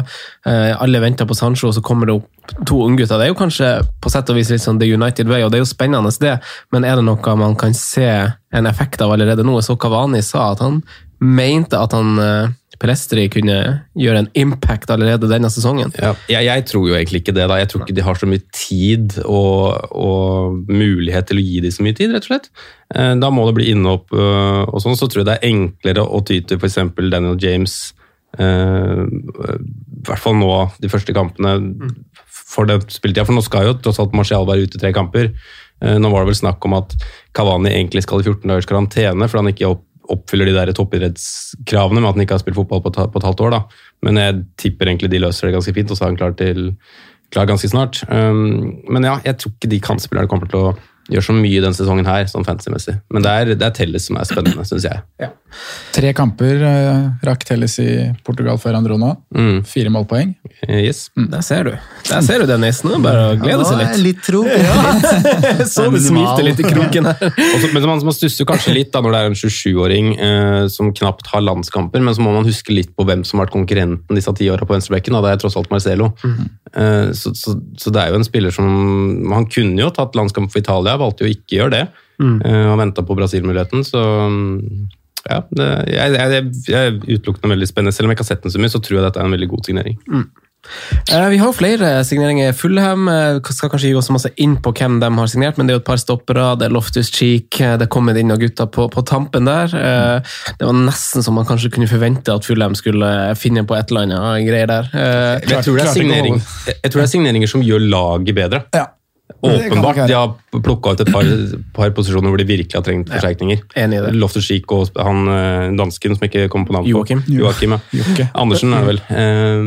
Eh, alle venter på Sancho, og så kommer det opp to unggutter. Det er jo kanskje på sett og vis litt sånn The United Way, og det er jo spennende, det. Men er det noe man kan se en effekt av allerede nå? Så Kavani sa at han mente at han eh, Pelestri kunne gjøre en impact allerede denne sesongen. Ja, jeg, jeg tror jo egentlig ikke det. da. Jeg tror ikke de har så mye tid og, og mulighet til å gi dem så mye tid, rett og slett. Eh, Da må det bli innhopp øh, og sånn. Så tror jeg det er enklere å ty til f.eks. Daniel James, eh, i hvert fall nå de første kampene for det spilletida. For nå skal jo tross alt Marcial være ute i tre kamper. Eh, Nå var det vel snakk om at Kavani egentlig skal i 14 dagers karantene fordi han ikke opp, oppfyller de der toppidrettskravene med at han ikke har spilt fotball på, på et halvt år. da. Men jeg tipper egentlig de løser det ganske fint, og så er han klar til, klar ganske snart. Um, men ja, jeg tror ikke de kantspillerne kommer til å gjøre så mye denne sesongen her, sånn fantasy-messig. Men det er, det er Telles som er spennende, syns jeg. Tre kamper uh, rakk Telles i Portugal før han dro nå. Mm. Fire målpoeng. Yes. Der ser du. Der ser du, Dennis. Nå bare å glede seg litt. Litt tro. Ja. så du smilte litt i kroken her. Også, men man, man stusser kanskje litt da når det er en 27-åring uh, som knapt har landskamper, men så må man huske litt på hvem som har vært konkurrenten disse ti åra på venstrebekken. Det er tross alt Marcelo. Eh, så, så, så det er jo en spiller som Han kunne jo tatt landskamp for Italia, valgte jo ikke å gjøre det. Mm. og venta på Brasil-muligheten, så mm, ja, det, jeg, jeg, jeg, utelukker den veldig spennende. Selv om jeg ikke har sett den så mye, så tror jeg dette er en veldig god signering. Eh, Vi har flere signeringer. Fulham eh, skal kanskje gi oss masse inn på hvem de har signert, men det er jo et par stoppere. Det er Loftus Cheek, eh, det er kommet inn noen gutter på, på tampen der. Eh, Det var nesten som man kanskje kunne forvente at Fulham skulle finne på et eller annet greier der. Eh, Jeg tror, jeg tror det er signeringer som gjør laget bedre. Ja. Åpenbart. De har plukka ut et par, par posisjoner hvor de virkelig har trengt forsterkninger. Enig i det. Loftus Cheek og han eh, dansken som ikke kommer på navn. Joakim. Joakim, ja. Andersen er vel. Eh,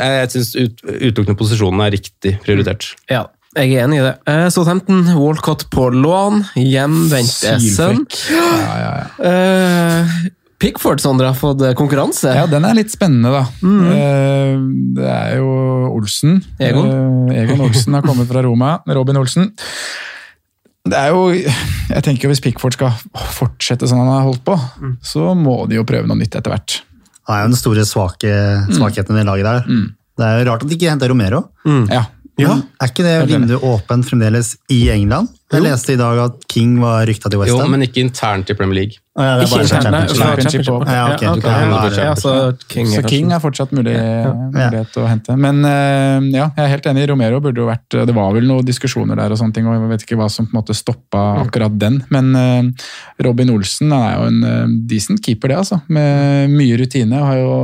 Jeg, syns ut, utelukkende posisjonene er riktig prioritert. Ja, jeg er enig i det. Eh, Southampton, Walcott på lån. Hjemvendt Essen. Ja, ja, ja. Eh, Pickford, Sondre, har fått eh, konkurranse. Ja, den er litt spennende, da. Mm. Det er jo Olsen. Egon. Eh, Egon Olsen har kommet fra Roma. Robin Olsen. Det er jo Jeg tenker jo Hvis Pickford skal fortsette sånn han har holdt på, så må de jo prøve noe nytt etter hvert. Det er jo den store svake, svakheten i laget der. Det er jo rart at de ikke henter Romero. Ja. ja. Er ikke det vinduet åpent fremdeles i England? Jeg leste i dag at King var rykta til Jo, men ikke internt i Premier League. Å, ja, det er Ikke internt, nei, championship. Ja, okay, Ja, du ja, hende ja, så King Så King er fortsatt mulig, mulighet å hente. Men eh, ja, jeg er helt enig. Romero burde jo vært Det var vel noen diskusjoner der, og sånne ting, og jeg vet ikke hva som på en måte stoppa akkurat den. Men eh, Robin Olsen er jo en eh, decent keeper, det, altså. Med mye rutine. Har jo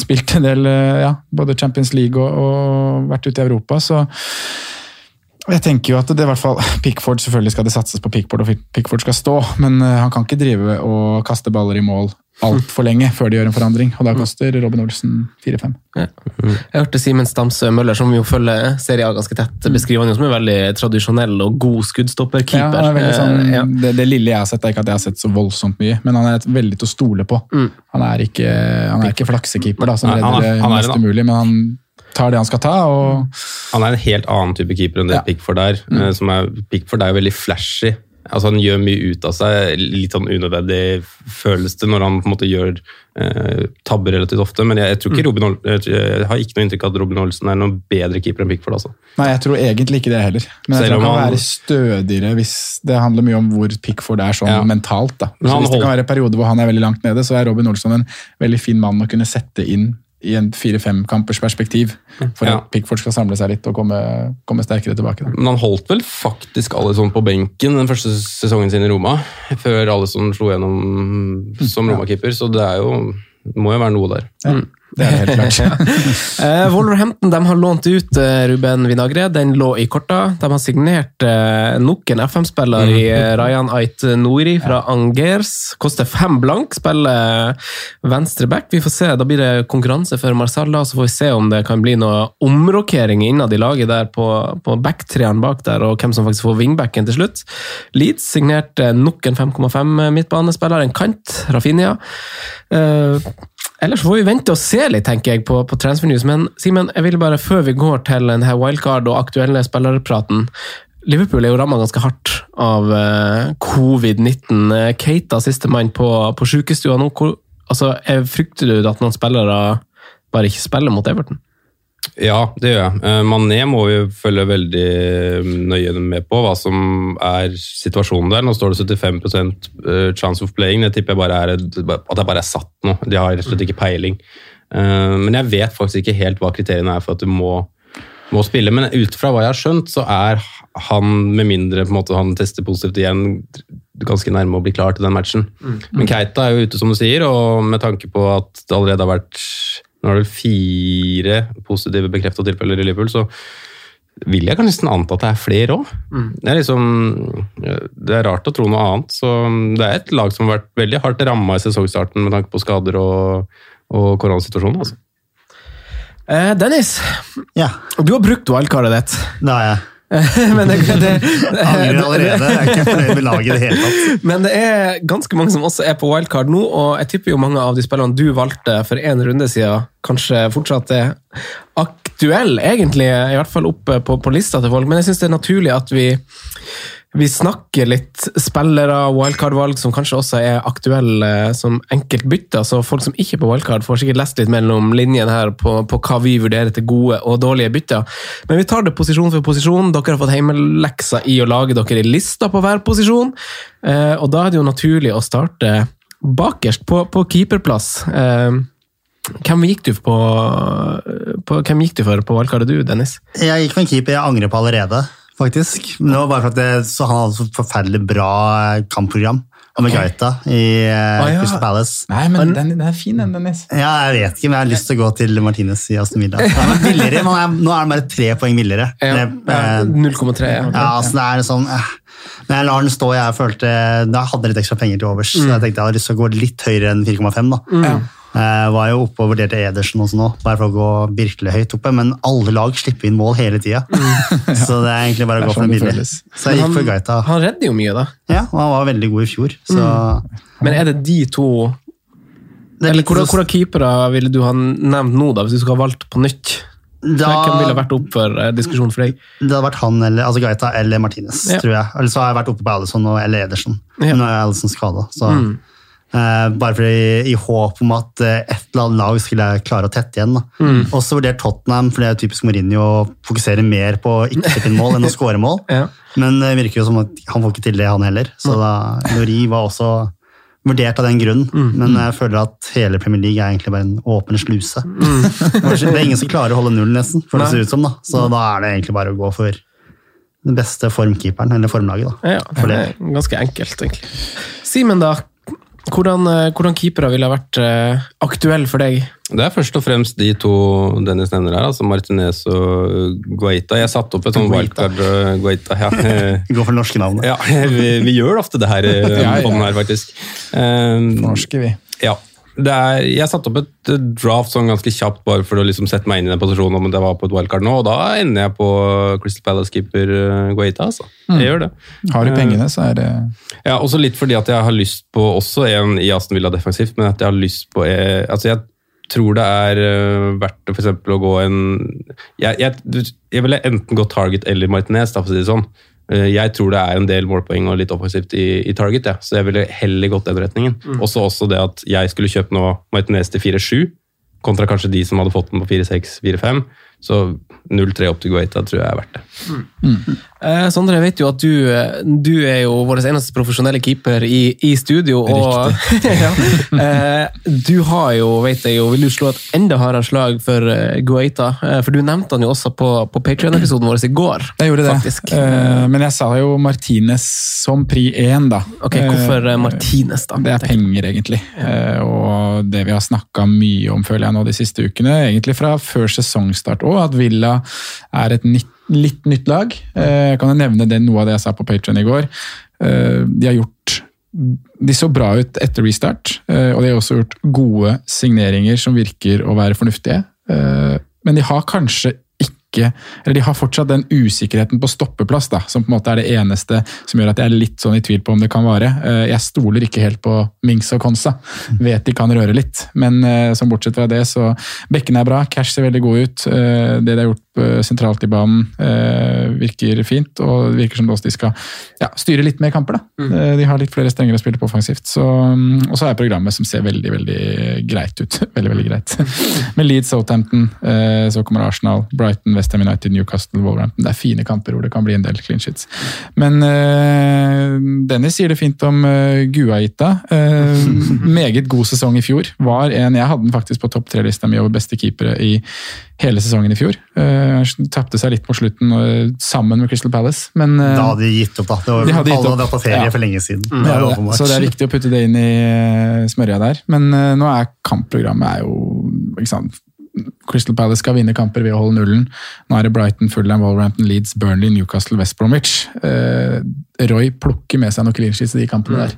spilt en del, ja, både Champions League og, og vært ute i Europa, så jeg tenker jo at det i hvert fall Pickford selvfølgelig skal det satses på Pickford, og Pickford skal stå, men eh, han kan ikke drive og kaste baller i mål altfor lenge før de gjør en forandring. Og da koster Robin Olsen 4-5. Jeg hørte Simen Stamsø Møller, som jo følger Serie A ganske tett, beskriver han jo som en veldig tradisjonell og god Ja, skuddstopperkeeper. Ja, sånn, Eh, ja. det, det lille jeg har sett, er ikke at jeg har sett så voldsomt mye, men han er veldig til å stole på. Han er ikke, han er ikke flaksekeeper da, som er- redder det mest umulig, men han tar det han skal ta. og Han er en helt annen type keeper enn det Ja. Pickford er. Mm. Som er. Pickford er veldig flashy. Altså Han gjør mye ut av seg. Litt sånn unødvendig føles det når han på en måte gjør eh, tabber relativt ofte. Men jeg, jeg tror ikke Robin Olsen, jeg, har ikke noe inntrykk av at Robin Olsen er noen bedre keeper enn Pickford. altså. Nei, jeg tror egentlig ikke det heller. Men jeg Selv tror han kan være stødigere hvis det handler mye om hvor Pickford er sånn Ja. mentalt. da. Så hvis det kan være være perioder hvor han er veldig langt nede, så er Robin Olsen en veldig fin mann å kunne sette inn i en fire-fem kampers perspektiv, for Ja. at Pickford skal samle seg litt og komme, komme sterkere tilbake. Da. Men han holdt vel faktisk Alison på benken den første sesongen sin i Roma, før Alison slo gjennom som Roma-keeper, så det er jo må jo være noe der. Det er helt klart. uh, Wolverhampton de har lånt ut eh, Ruben Vinagre. Den lå i korta. De har signert uh, nok en FM-spiller i eh, Rayan Ait Nouri fra Angers. Koster fem blank. Spiller venstre back. Vi får se. Da blir det konkurranse for Marsala, så får vi se om det kan bli noe omrokering innad i laget der på, på backtreene bak der, og hvem som faktisk får wingbacken til slutt. Leeds signerte nok en 5,5 midtbanespiller, en kant, Rafinha. Eh, Ellers får vi vente og se litt, tenker jeg, på, på Transfer News. Men Simen, jeg vil bare før vi går til denne wildcard og aktuelle spillerpraten Liverpool er jo ramma ganske hardt av uh, covid-19. Eh, Keita, sistemann på, på sjukestua nå. Hvor, altså, jeg Frykter du at noen spillere bare ikke spiller mot Everton? Ja, det gjør jeg. Eh, Mané må vi følge veldig eh, nøye med på hva som er situasjonen der. Nå står det 75 eh, chance of playing. Det tipper jeg bare er at jeg bare er satt nå. De har rett og slett ikke peiling. Men jeg vet faktisk ikke helt hva kriteriene er for at du må, må spille. Men ut fra hva jeg har skjønt, så er han, med mindre måte, han tester positivt igjen, ganske nærme å bli klar til den matchen. Men Keita er jo ute, som du sier, og med tanke på at det allerede har vært nå er det vel fire positive bekrefta tilfeller i Liverpool, så vil jeg kan nesten anta at det er flere òg. Det, er liksom, det er rart å tro noe annet. Så det er et lag som har vært veldig hardt ramma i sesongstarten med tanke på skader og, og koronasituasjonen. Altså. Eh, Dennis, Ja, du har brukt wildcardet ditt. det har jeg. men, det, det, Angrer allerede. Jeg er ikke fornøyd med laget i det hele tatt. men det er ganske mange som også er på wildcard nå, og jeg tipper jo mange av de spillerne du valgte for en runde siden, kanskje fortsatt er aktuelle, egentlig, i hvert fall oppe på, på lista til folk. Men jeg syns det er naturlig at vi vi snakker litt spillere, wildcard-valg, som kanskje også er aktuelle som enkeltbytter. Så folk som ikke er på wildcard, får sikkert lest litt mellom linjene her på, på hva vi vurderer til gode og dårlige bytter. Men vi tar det posisjon for posisjon. Dere har fått heimeleksa i å lage dere lista på hver posisjon. Eh, og da er det jo naturlig å starte bakerst, på, på keeperplass. Eh, hvem gikk på, på hvem gikk du for på wildcardet du, Dennis? Jeg gikk for en keeper jeg angrer på allerede, faktisk. Men det var bare for at det, så han hadde så forferdelig bra kampprogram. Med Gaita i Ah, ja. Crystal Palace. Nei, men den, den er fin, den, Dennis. Ja, jeg vet ikke, men jeg har lyst til å gå til Martinez i Aston Villa. Han er billigere, men er, nå er han bare tre poeng billigere. Ja, Det, eh, 0,3. Ja. Ja, altså det er sånn eh. Men jeg lar den stå. Jeg følte, da hadde jeg litt ekstra penger til overs. Så jeg tenkte jeg hadde lyst til å gå litt høyere enn 4,5. da. Eh, var jo oppe og vurderte Edersen også nå, bare for å gå virkelig høyt oppe. Men alle lag slipper inn mål hele tida. Så det er egentlig bare å gå for sånn en det billig. Så jeg gikk for Gaita. Han redder jo mye, da. Ja, og han var veldig god i fjor. Så Men er det de to er Eller så- keepere ville du ha nevnt nå, da, hvis du skulle ha valgt på nytt? da, Hvem ville vært opp for eh, diskusjon for deg? Det hadde vært han eller altså Gaita eller Martinez, Ja. tror jeg. Eller så har jeg vært oppe på Alison eller Ederson. Ja. Men nå er Alison skada. Så Mm. Eh, bare fordi, i håp om at eh, et eller annet lag skulle klare å tette igjen. Mm. Og Også vurderte Tottenham, for det er typisk Mourinho å fokusere mer på ikke slippe inn mål enn å skåre mål. Ja. Men det virker jo som at han får ikke til det, han heller. Så da, Nori var også vurdert av den grunn, Mm. men jeg føler at hele Premier League er egentlig bare en åpen sluse. Det er ingen som klarer å holde null, nesten, for det Mm. Ser ut som. da. Så da er det egentlig bare å gå for den beste formkeeperen, eller formlaget. da. Ja, For det det. er ganske enkelt, egentlig. Simen, da. Hvordan, eh, hvordan keepere ville vært eh, aktuelle for deg? Det er først og fremst de to Dennis nevner her, altså Martinez og Guaita. Jeg satte opp et sånt wildcard Guaita. Ja. går for norske navn. ja, vi, vi gjør ofte det her Ja, ja. her, faktisk. Um, Norske, vi. ja. Det er, jeg satte opp et eh, draft sånn ganske kjapt bare for å liksom sette meg inn i den posisjonen om det var på et wildcard nå, og da ender jeg på Crystal Palace-keeper uh, Guaita. Altså. Jeg gjør det. Har du pengene, så er det Ja, også litt fordi at jeg har lyst på også en i Aston Villa defensivt, men at jeg har lyst på eh, Altså, jeg tror det er eh, verdt for eksempel å gå en jeg, jeg, jeg ville enten gå Target eller Martinez, da, for å si det sånn. Eh, Jeg tror det er en del målpoeng og litt offensivt i, i Target, ja. så jeg ville heller gått den retningen. Også, også det at jeg skulle kjøpt nå Martinez til 4-7, kontra kanskje de som hadde fått den på 4-6, 4-5. Så 0-3 opp til Guaita tror jeg er verdt det. Eh, Sondre, jeg vet jo at du, eh, du er jo vår eneste profesjonelle keeper i, i studio. Og, ja, eh, du har jo, vet jeg jo, vil du slå et enda hardere slag for uh, Guaita? Eh, for du nevnte han jo også på, på Patreon-episoden vår i går. Jeg gjorde det. Eh, men jeg sa jo Martinez som pri én, da. Ok, Hvorfor eh, Martinez, da? Det er penger, egentlig. Eh, og det vi har snakka mye om føler jeg nå de siste ukene, egentlig fra før sesongstart òg, at Villa er et nytt, litt nytt lag. Eh, jeg kan jo nevne det, noe av det jeg sa på Patreon i går. Eh, de har gjort de så bra ut etter restart, eh, og de har også gjort gode signeringer som virker å være fornuftige. Eh, men de har kanskje ikke eller De har fortsatt den usikkerheten på stoppeplass, da, som på en måte er det eneste som gjør at jeg er litt sånn i tvil på om det kan vare. Eh, Jeg stoler ikke helt på Mings og Konsa. Vet de kan røre litt, men eh, som bortsett fra det, så Bekkene er bra, Cash ser veldig god ut. Eh, Det de har gjort sentralt i banen, virker fint, og det virker som også de skal ja, styre litt mer kamper. da. Eh, De har litt flere strengere spille på offensivt. Så, mm, og så er programmet som ser veldig veldig greit ut. veldig, veldig greit. Med Leeds, Southampton, så kommer Arsenal, Brighton, Westham United, Newcastle, Wolverhampton. Det er fine kamper hvor det kan bli en del clean shits. Men uh, Dennis sier det fint om uh, Guaita. Uh, meget god sesong i fjor. Var en, Jeg hadde den faktisk på topp tre-lista mi over beste keepere i hele sesongen i fjor. Uh, Tapte seg litt på slutten uh, sammen med Crystal Palace, men uh, Da hadde de gitt opp, da. Det var, De hadde alle hadde på ferie Ja. for lenge siden. Ja, Det så det er viktig å putte det inn i smørja der. Men nå er kampprogrammet er jo ikke sant, Crystal Palace skal vinne kamper ved å holde nullen. Nå er det Brighton, Fulham, Wolverhampton, Leeds, Burnley, Newcastle, West Bromwich. Eh, Roy plukker med seg noen clean sheets i de kampene der.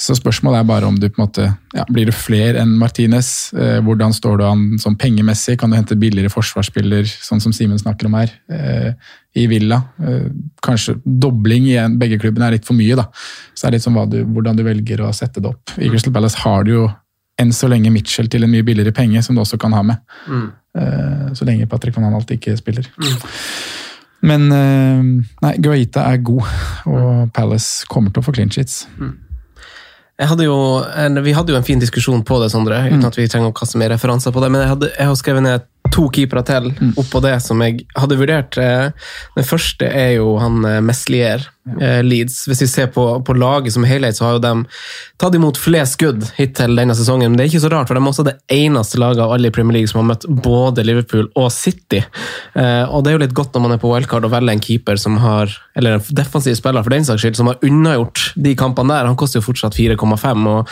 Så spørsmålet er bare om du på en måte ja, Blir det flere enn Martinez? Eh, hvordan står du an sånn pengemessig? Kan du hente billigere forsvarsspiller, sånn som Simen snakker om her, eh, i Villa? Eh, kanskje dobling i begge klubbene er litt for mye, da. Så det er litt sånn hva du, hvordan du velger å sette det opp. I Crystal Palace har du jo enn så lenge Mitchell til en mye billigere penge, som du også kan ha med. Mm. Uh, så lenge Patrick van Anholt ikke spiller. Men uh, nei, Guaita er god, og Palace kommer til å få clean sheets. Jeg hadde jo en, vi hadde jo en fin diskusjon på det, Sondre, uten at vi trenger å kaste mer referanser på det. Men jeg, hadde, jeg har skrevet ned to keepere til oppå det som jeg hadde vurdert. Eh, Den første er jo han eh, Meslier, ja. Leeds. Hvis vi ser på, på laget som helhet, så har jo de tatt imot flest skudd hittil denne sesongen. Men det er ikke så rart, for de er også det eneste laget av alle i Premier League som har møtt både Liverpool og City. Eh, Og det er jo litt godt når man er på wildcard og velger en keeper som har, eller en defensiv spiller for den saks skyld, som har unnagjort de kampene der. Han koster jo fortsatt 4,5. og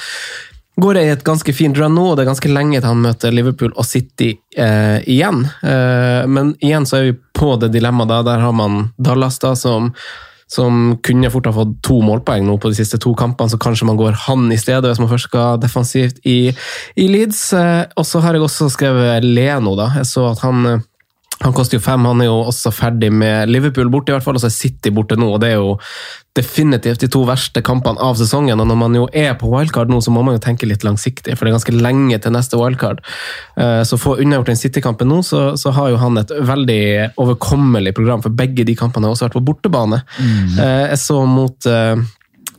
går i et ganske fint run nå, og det er ganske lenge til han møter Liverpool og City eh, igjen. Eh, men igjen så er vi på det dilemmaet da. Der har man Dallas, da, som, som kunne fort ha fått to målpoeng nå på de siste to kampene, så kanskje man går han i stedet hvis man først skal defensivt i, i Leeds. Eh, og så har jeg også skrevet Leno, da. Jeg så at han eh, han koster jo fem, han er jo også ferdig med Liverpool borte, i hvert fall, og så er City borte nå. og Det er jo definitivt de to verste kampene av sesongen. og Når man jo er på wildcard nå, så må man jo tenke litt langsiktig, for det er ganske lenge til neste wildcard. Eh, Så få unnagjort den City-kampen nå, så, så har jo han et veldig overkommelig program, for begge de kampene har også vært på bortebane. Mm. Jeg så mot eh,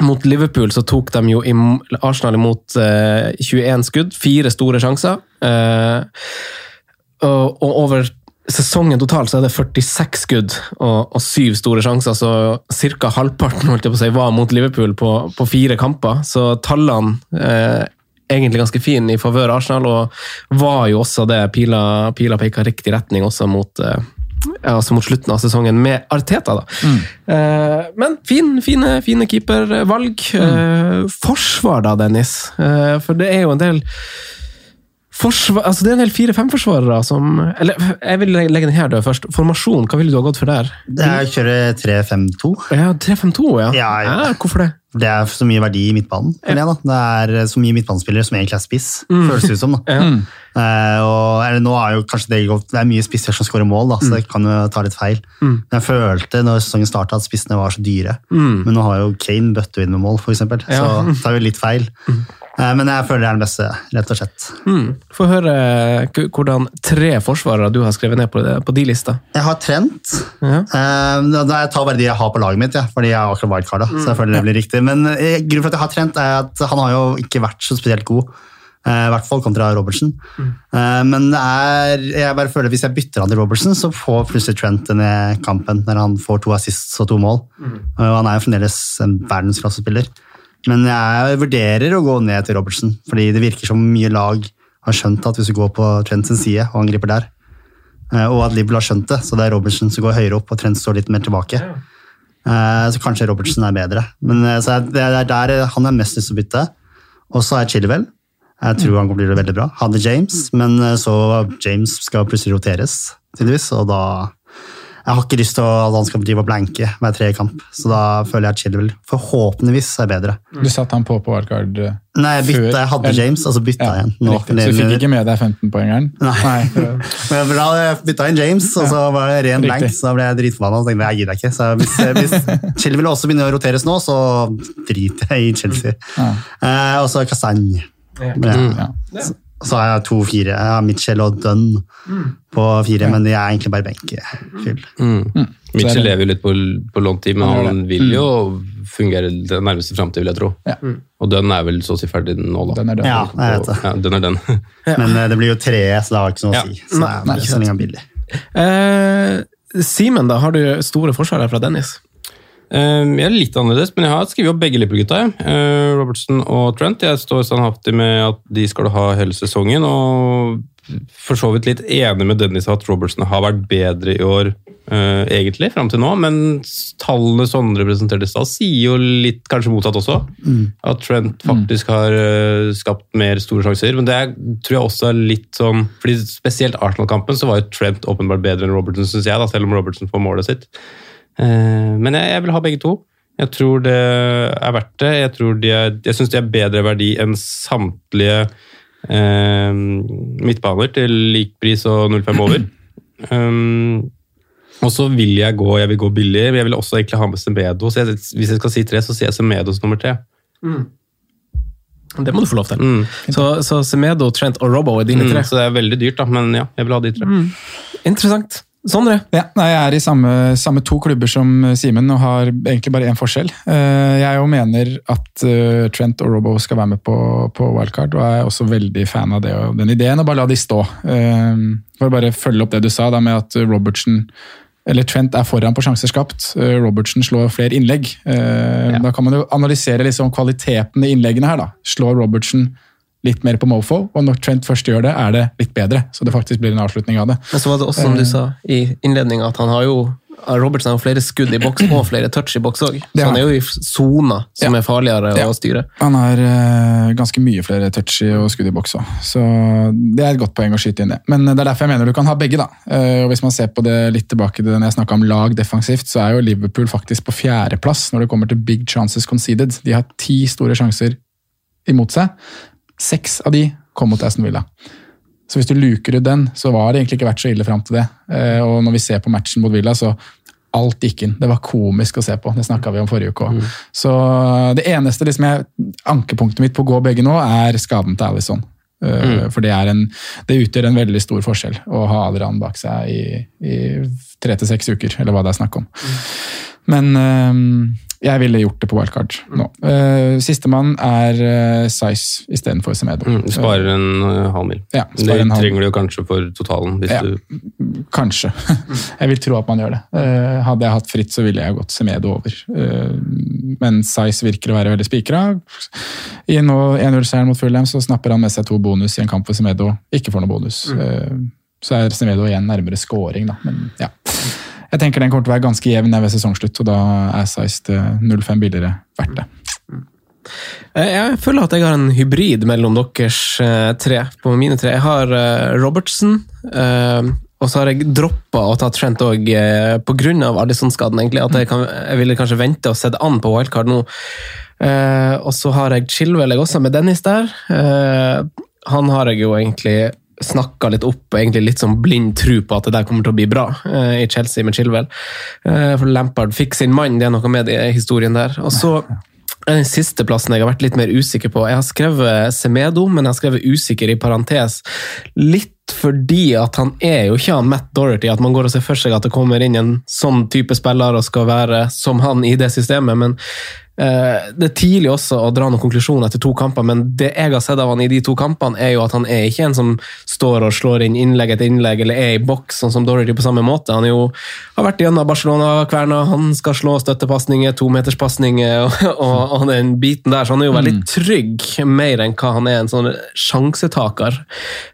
mot Liverpool så tok de jo Arsenal imot eh, 21 skudd, fire store sjanser. Eh, og over sesongen totalt så er det 46 skudd og, og syv store sjanser, så ca. halvparten holdt jeg på å si, var mot Liverpool på, på fire kamper. Så tallene eh, egentlig ganske fine i favør Arsenal, og var jo også det. Pila, pila peka riktig retning også mot eh, ja, altså mot slutten av sesongen med Arteta. da. Eh, men fin, fine, fine keepervalg. Eh, forsvar da, Dennis. Eh, for det er jo en del forsvar, altså det er en del fire-fem-forsvarere som Eller jeg vil legge den her død først. Formasjon, hva ville du ha gått for der? Det er å kjøre 3-5-2. Ja, 3-5-2, ja. Ja, ja. Ja, hvorfor det? Det er så mye verdi i midtbanen. jeg da. Det er så mye midtbanespillere som egentlig er spiss, Mm. føles det ut som. da. Ja. Uh, og eller, nå er jo kanskje Det godt, det er mye spisser som skårer mål, da, så det kan jo ta litt feil. Mm. Men jeg følte når sesongen starta at spissene var så dyre. Mm. Men nå har jo Kane bøtte inn med mål, f.eks., Ja. så det tar jo litt feil. Eh, men jeg føler det er den beste, rett og slett. Mm. Få høre hvordan tre forsvarere du har skrevet ned på, det, på de lista. Jeg har Trent. Ja. Eh, jeg tar bare de jeg har på laget mitt, ja, fordi jeg er akkurat wildcarda. Så jeg føler det blir riktig. Men eh, grunnen for at jeg har Trent, er at han har jo ikke vært så spesielt god. Eh, I hvert fall kontra Robertsen. Eh, men det er, jeg bare føler at hvis jeg bytter han til Robertson, så får plutselig Trent denne kampen, når han får to assists og to mål. Eh, og han er jo fremdeles en verdensklassespiller. Men jeg vurderer å gå ned til Robertsen, fordi det virker som mye lag har skjønt at hvis du går på Trent sin side og angriper der, eh, og at Liverpool har skjønt det, så det er Robertsen som går høyere opp og Trent står litt mer tilbake. Eh, Så kanskje Robertsen er bedre. Men eh, så det er der han er mest lyst til å bytte. Og så er Chilwell. Jeg tror han kommer til å bli veldig bra. Hadde James, men så James skal plutselig roteres, tydeligvis, og da Jeg har ikke lyst til at han skal drive og blanke hver tredje kamp, så da føler jeg at Chilwell forhåpentligvis er bedre. Du satte han på på wildcard før? Nei, jeg bytte, jeg hadde James, og så bytta jeg igjen. Nå, Så du fikk ikke med deg 15-poengeren? Nei. Men da bytta inn James, og så var det ren blank, så da ble jeg dritforbanna. Og så tenkte jeg, jeg gir deg ikke. Så hvis, hvis Chilwell også begynner å roteres nå, så driter jeg i Chelsea. Eh, og så Castagne. Ja. Ja. Så, har jeg to-fire. Jeg har Mitchell og Dunn på fire, men de er egentlig bare benkefyll. Mm. Mitchell Så er det- lever jo litt på, på låntid, men Han han vil jo fungere den nærmeste framtid, vil jeg tro. Ja. Og Dunn er vel så å si ferdig nå, da. Den er den. Ja, jeg vet det. Ja, den er den. Men eh, det blir jo tre, så det har ikke noe å si. Så det er bare så lenge billig. Eh, Simen, da, har du store forskjeller fra Dennis? Eh, jeg er litt annerledes, men jeg har skrevet opp begge Liverpool-gutta. jeg. Eh, Robertson og Trent. Jeg står standhaftig med at de skal ha hele sesongen. Og for så vidt litt enig med Dennis at Robertson har vært bedre i år eh, egentlig, fram til nå. Men tallene Sondre presenterte i stad, sier jo litt kanskje motsatt også. At Trent faktisk har eh, skapt mer store sjanser. Men det er, tror jeg også er litt sånn fordi Spesielt Arsenal-kampen så var jo Trent åpenbart bedre enn Robertson, syns jeg, da, selv om Robertson får målet sitt. Eh, men jeg, jeg vil ha begge to. Jeg tror det er verdt det. Jeg, tror de er, jeg syns de er bedre verdi enn samtlige eh, midtbaner til lik pris og 0,5 over. Um, og så vil jeg gå jeg vil gå billig, men jeg vil også egentlig ha med Semedo. Så jeg, hvis jeg skal si tre, så sier jeg Semedo som nummer tre. Det må du få lov til. Mm. Så, så Semedo, Trent og Robbo er dine Mm, tre. så det er veldig dyrt, da, men ja, jeg vil ha de tre. Interessant. Sondre? Ja, nei, Jeg er i samme, samme to klubber som Simen og har egentlig bare én forskjell. Eh, Jeg jo mener at eh, Trent og Robbo skal være med på, på wildcard, og er også veldig fan av det og den ideen, og bare la de stå. Eh, For å bare følge opp det du sa da med at Robertsen eller Trent er foran på sjanser skapt. Robertsen slår flere innlegg. Da kan man jo analysere liksom kvaliteten i innleggene her. da. Slår Robertsen litt mer på mofo, og når Trent først gjør det, er det litt bedre. Så det faktisk blir en avslutning av det. Men så var det også, som du sa i innledninga, at han har jo Robertsen har flere skudd i boks og flere touch i boks òg. Så han er jo i sona som Ja. er farligere Ja. å styre. Han har uh, ganske mye flere touchy og skudd i boks òg, så det er et godt poeng å skyte inn det. Men det er derfor jeg mener du kan ha begge. da. Uh, og Hvis man ser på det litt tilbake til når jeg snakka om lag defensivt, så er jo Liverpool faktisk på fjerdeplass når det kommer til big chances conceded. De har ti store sjanser imot seg. Seks av de kom mot Aston Villa. Så hvis du luker ut den, så var det egentlig ikke vært så ille fram til det. Eh, Og når vi ser på matchen mot Villa, så alt gikk inn. Det var komisk å se på. Det snakka vi om forrige uke òg. Så det eneste liksom jeg, ankepunktet mitt på å gå begge nå, er skaden til Alison. Mm. For det, er en, det utgjør en veldig stor forskjell å ha Adrian bak seg i, i tre til seks uker, eller hva det er snakk om. Men eh, jeg ville gjort det på wildcard nå. Uh, Sistemann er uh, Size istedenfor Semedo. Mm, sparer en uh, halv mil. Ja, det halv- trenger du kanskje for totalen. Ja. du Kanskje. Jeg vil tro at man gjør det. Uh, hadde jeg hatt fritt, så ville jeg gått Semedo over. Men Size virker å være veldig spikra. I nå 1-0-seieren mot Fulham så snapper han med seg to bonus i en kamp for Semedo ikke får noe bonus. Eh, så er Semedo igjen nærmere scoring, da. Men ja. Jeg tenker den kommer til å være ganske jevn ved sesongslutt, og da er Size til 0,5 billigere verdt det. Eh, Jeg føler at jeg har en hybrid mellom deres eh, tre. På mine tre. Jeg har Robertsen, eh, og så har jeg droppa å ta Trent òg, pga. Addison-skaden, egentlig, at jeg, kan, jeg ville kanskje vente og sett an på wildcard nå. Eh, og så har jeg Chilwell også, med Dennis der. Eh, han har jeg jo egentlig snakka litt opp, egentlig litt sånn blind tro på at det der kommer til å bli bra uh, i Chelsea med Chilwell. Uh, for Lampard fikk sin mann, det er noe med i historien der. Og så den siste plassen jeg har vært litt mer usikker på. Jeg har skrevet Semedo, men jeg har skrevet usikker i parentes. Litt fordi at han er jo ikke han Matt Dorothy, at man går og ser for seg at det kommer inn en sånn type spiller og skal være som han i det systemet, men eh, det er tidlig også å dra noen konklusjoner etter to kamper, men det jeg har sett av han i de to kampene, er jo at han er ikke en som står og slår inn innlegg etter innlegg, eller er i boks, sånn som Dorothy på samme måte. Han jo, har vært gjennom Barcelona-kverna, han skal slå støttepasninger, tometerspasninger og, og, og den biten der, så han er jo veldig trygg, mer enn hva han er en sånn sjansetaker.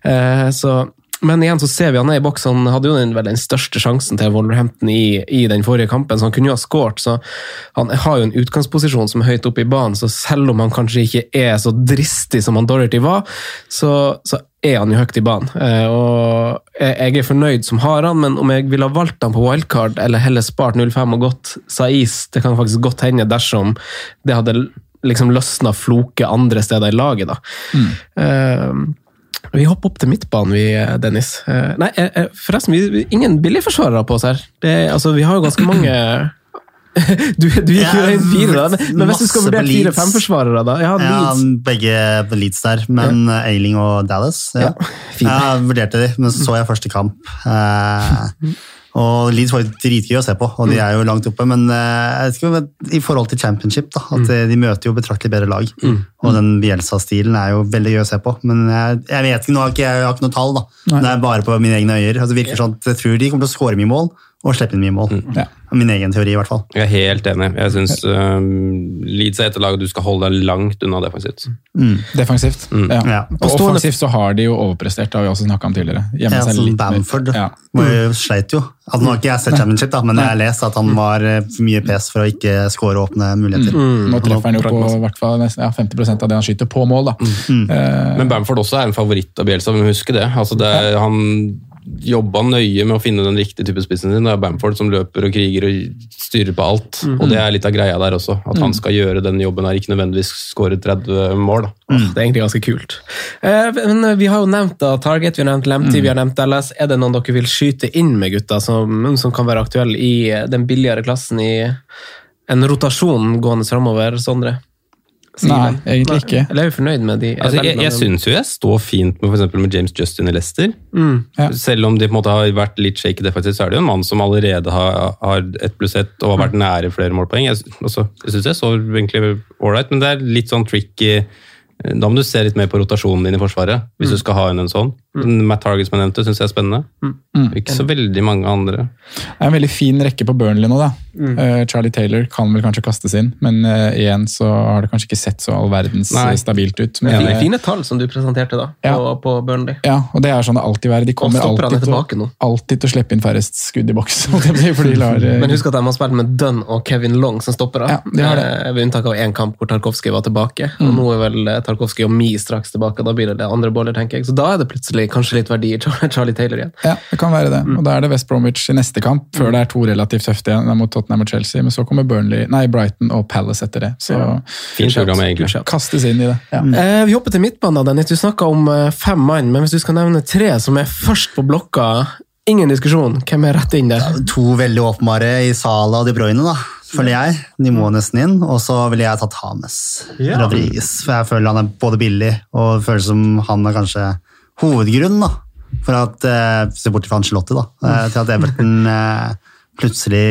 Eh, så men igjen så ser vi han er i boks. Han hadde jo den, vel den største sjansen til Wolverhampton i, i den forrige kampen, så han kunne jo ha skåret. Så han har jo en utgangsposisjon som er høyt oppe i banen, så selv om han kanskje ikke er så dristig som han Dorothy var, så, så er han jo høyt i banen. Eh, og jeg, er fornøyd som har han, men om jeg ville ha valgt han på wildcard, eller heller spart 05 og gått Saiz, det kan faktisk godt hende dersom det hadde liksom løsna floke andre steder i laget, da. Eh, vi hopper opp til midtbanen, vi, Dennis. Eh, nei, eh, eh, forresten, vi, vi, ingen billigforsvarere på oss her. Det, altså, vi har jo ganske mange Du, du gikk jo Ja, inn fire, da. Men, men hvis du skal vurdere fire-fem-forsvarere, da? Ja, Ja, begge Leeds der, men Ailing og Dallas. Ja. fine. Jeg vurderte de, men så så jeg første kamp. Eh, og Leeds var dritgøy å se på, og de er jo langt oppe. Men eh, ikke, i forhold til championship, da, at eh, de møter jo betraktelig bedre lag. Og den Bielsa-stilen er jo veldig gøy å se på. Men jeg, jeg vet ikke, nå har ikke jeg, har ikke noe tall, da. Det er bare på mine egne øyer. Altså, virker sånn Jeg tror de kommer til å skåre mye mål og slippe inn mye mål. Ja. Min egen teori, i hvert fall. Jeg er helt enig. Jeg syns uh, Leeds er et lag du skal holde deg langt unna defensivt. Defensivt. Mm. Ja. Ja. Og offensivt så har de jo overprestert, det har vi også snakka om tidligere. Ja, altså. Bamford. Ja. Jo, sleit jo. Altså, nå har ikke jeg sett Championship, da, men jeg har lest at han var eh, for mye pes for å ikke skåre åpne muligheter. Nå treffer han jo på i hvert fall nesten, ja, 50% av det han skyter på mål. da. Uh, Men Bamford også er en favoritt av Bielsa, vi må huske det. Altså det er, han jobba nøye med å finne den riktige type spissen sin. Det er Bamford som løper og kriger og styrer på alt. Og det er litt av greia der også. At han skal gjøre den jobben her, ikke nødvendigvis skåre 30 mål. Åh, Det er egentlig ganske kult. Eh, men eh, Vi har jo nevnt da, Target, vi har nevnt Lemty, vi har nevnt Dallas. Er det noen dere vil skyte inn med, gutta, som, som kan være aktuelle i eh, den billigere klassen i en rotasjon gående framover, Sondre? Nei, egentlig ikke. Eller er vi fornøyd med de? Altså, jeg jeg syns jo jeg står fint med, for eksempel med James Justin i Leicester. Mm. Ja. Selv om de på en måte har vært litt shaky defensivt, så er det jo en mann som allerede har, har ett pluss ett og har vært nære flere målpoeng. Jeg, altså, jeg syns jeg så egentlig ålreit, men det er litt sånn tricky Da må du se litt mer på rotasjonen din i Forsvaret, hvis du skal ha inn en sånn. Matt Target som jeg nevnte, syns jeg er spennende. Ikke så veldig mange andre. Det er en veldig fin rekke på Burnley nå, da. Eh, Charlie Taylor kan vel kanskje kastes inn, men eh, igjen så har det kanskje ikke sett så all verdens Nei. eh, stabilt ut. Men Men, fine, fine tall som du presenterte da, Ja. på, på Burnley. ja, og det er sånn det alltid er. De kommer alltid til, alltid til å slippe inn færrest skudd i boks. lar, Men husk at de har spilt med Dunn og Kevin Long som stoppere. Ja, det har det. Ved unntak av én kamp hvor Tarkovskij var tilbake. Og nå er vel Tarkovskij og Mi straks tilbake, og da blir det det andre boller, tenker jeg. Så da er det plutselig kanskje litt verdi i Charlie Taylor igjen. Ja, det kan være det. Mm. Og Da er det West Bromwich i neste kamp, før det er to relativt tøfte igjen. Mot Tottenham og Chelsea, men så kommer Burnley, nei, Brighton og Palace etter det. Så Fint program, egentlig. kastes inn i det. Ja. Eh, vi hopper til midtbanen, Dennis. Du snakka om eh, fem mann, men hvis du skal nevne tre som er først på blokka, ingen diskusjon. Hvem er rett inn der? To veldig åpenbare i Sala og De Bruyne, da, føler jeg. De må nesten inn. Og så ville jeg tatt Hames Rodriguez. For jeg føler han er både billig og føler føles som han er kanskje hovedgrunnen da, for at eh, Se bort fra Angelotti, da. eh, Til at Everton eh, plutselig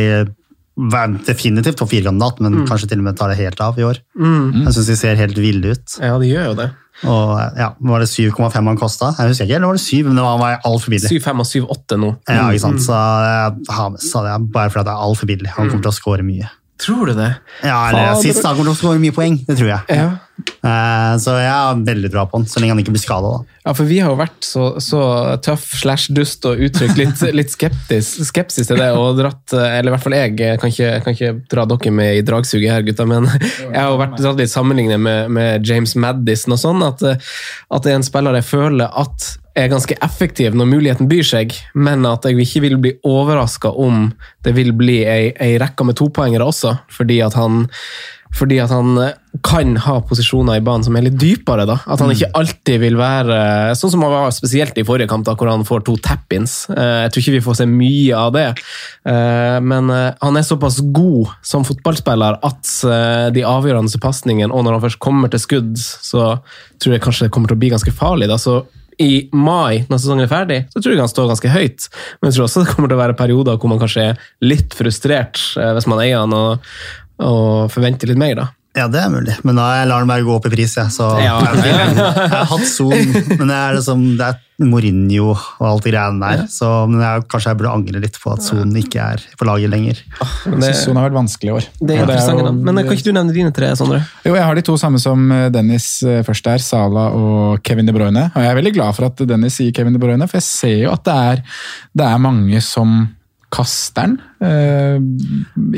var definitivt topp fire-kandidat, men kanskje til og med tar det helt av i år. Jeg syns de ser helt ville ut. Ja, de gjør jo det. Og ja, Var det 7,5 han kosta? Jeg husker ikke, eller var det 7? Men det var, var altfor billig. 7-5 og 7-8 nå. Ja, ikke sant? Så eh, Hames sa det, bare fordi det er altfor billig. Han kommer til å score mye. Tror du det? Ja, eller Fader. Sist han kommer til å skåre mye poeng, det tror jeg. Ja. Eh, så jeg har veldig bra på han, så lenge han ikke blir skada. Ja, for vi har jo vært så, så tøff slash dust og uttrykt litt, litt skeptis, skepsis til det. og dratt, Eller i hvert fall jeg, jeg kan ikke, kan ikke dra dere med i dragsuget her, gutta, men jeg har jo vært dratt litt sammenlignet med, med James Madison og sånn. At, at det er en spiller jeg føler at er ganske effektiv når muligheten byr seg, men at jeg ikke vil bli overraska om det vil bli ei, ei rekke med topoengere også, fordi at han fordi at han kan ha posisjoner i banen som er litt dypere. da. At han ikke alltid vil være sånn som han var spesielt i forrige kamp, da, hvor han får to tap-ins. Eh, Jeg tror ikke vi får se mye av det. Eh, Men eh, han er såpass god som fotballspiller at eh, de avgjørende pasningene, og når han først kommer til skudd, så tror jeg kanskje det kommer til å bli ganske farlig. da, så i mai, når sesongen er ferdig, så tror jeg han står ganske høyt. Men jeg tror også det kommer til å være perioder hvor man kanskje er litt frustrert eh, hvis man eier han og, og forvente litt mer. da. Ja, det er mulig, men da jeg lar den bare gå opp i pris. Jeg, så, Ja. jeg, har hatt Son, men det er, liksom, det er Mourinho og alt de greiene der. Så, men jeg, kanskje jeg burde angre litt på at Son ikke er på laget lenger. Jeg det, Son har vært vanskelig i år. det er interessant, det er jo- Men kan ikke du nevne dine tre, Sondre? Jo, jeg har de to samme som eh, Dennis eh, først der, Sala og Kevin De Bruyne. Og jeg er veldig glad for at Dennis sier Kevin De Bruyne, for jeg ser jo at det er, det er mange som kaster den. Eh,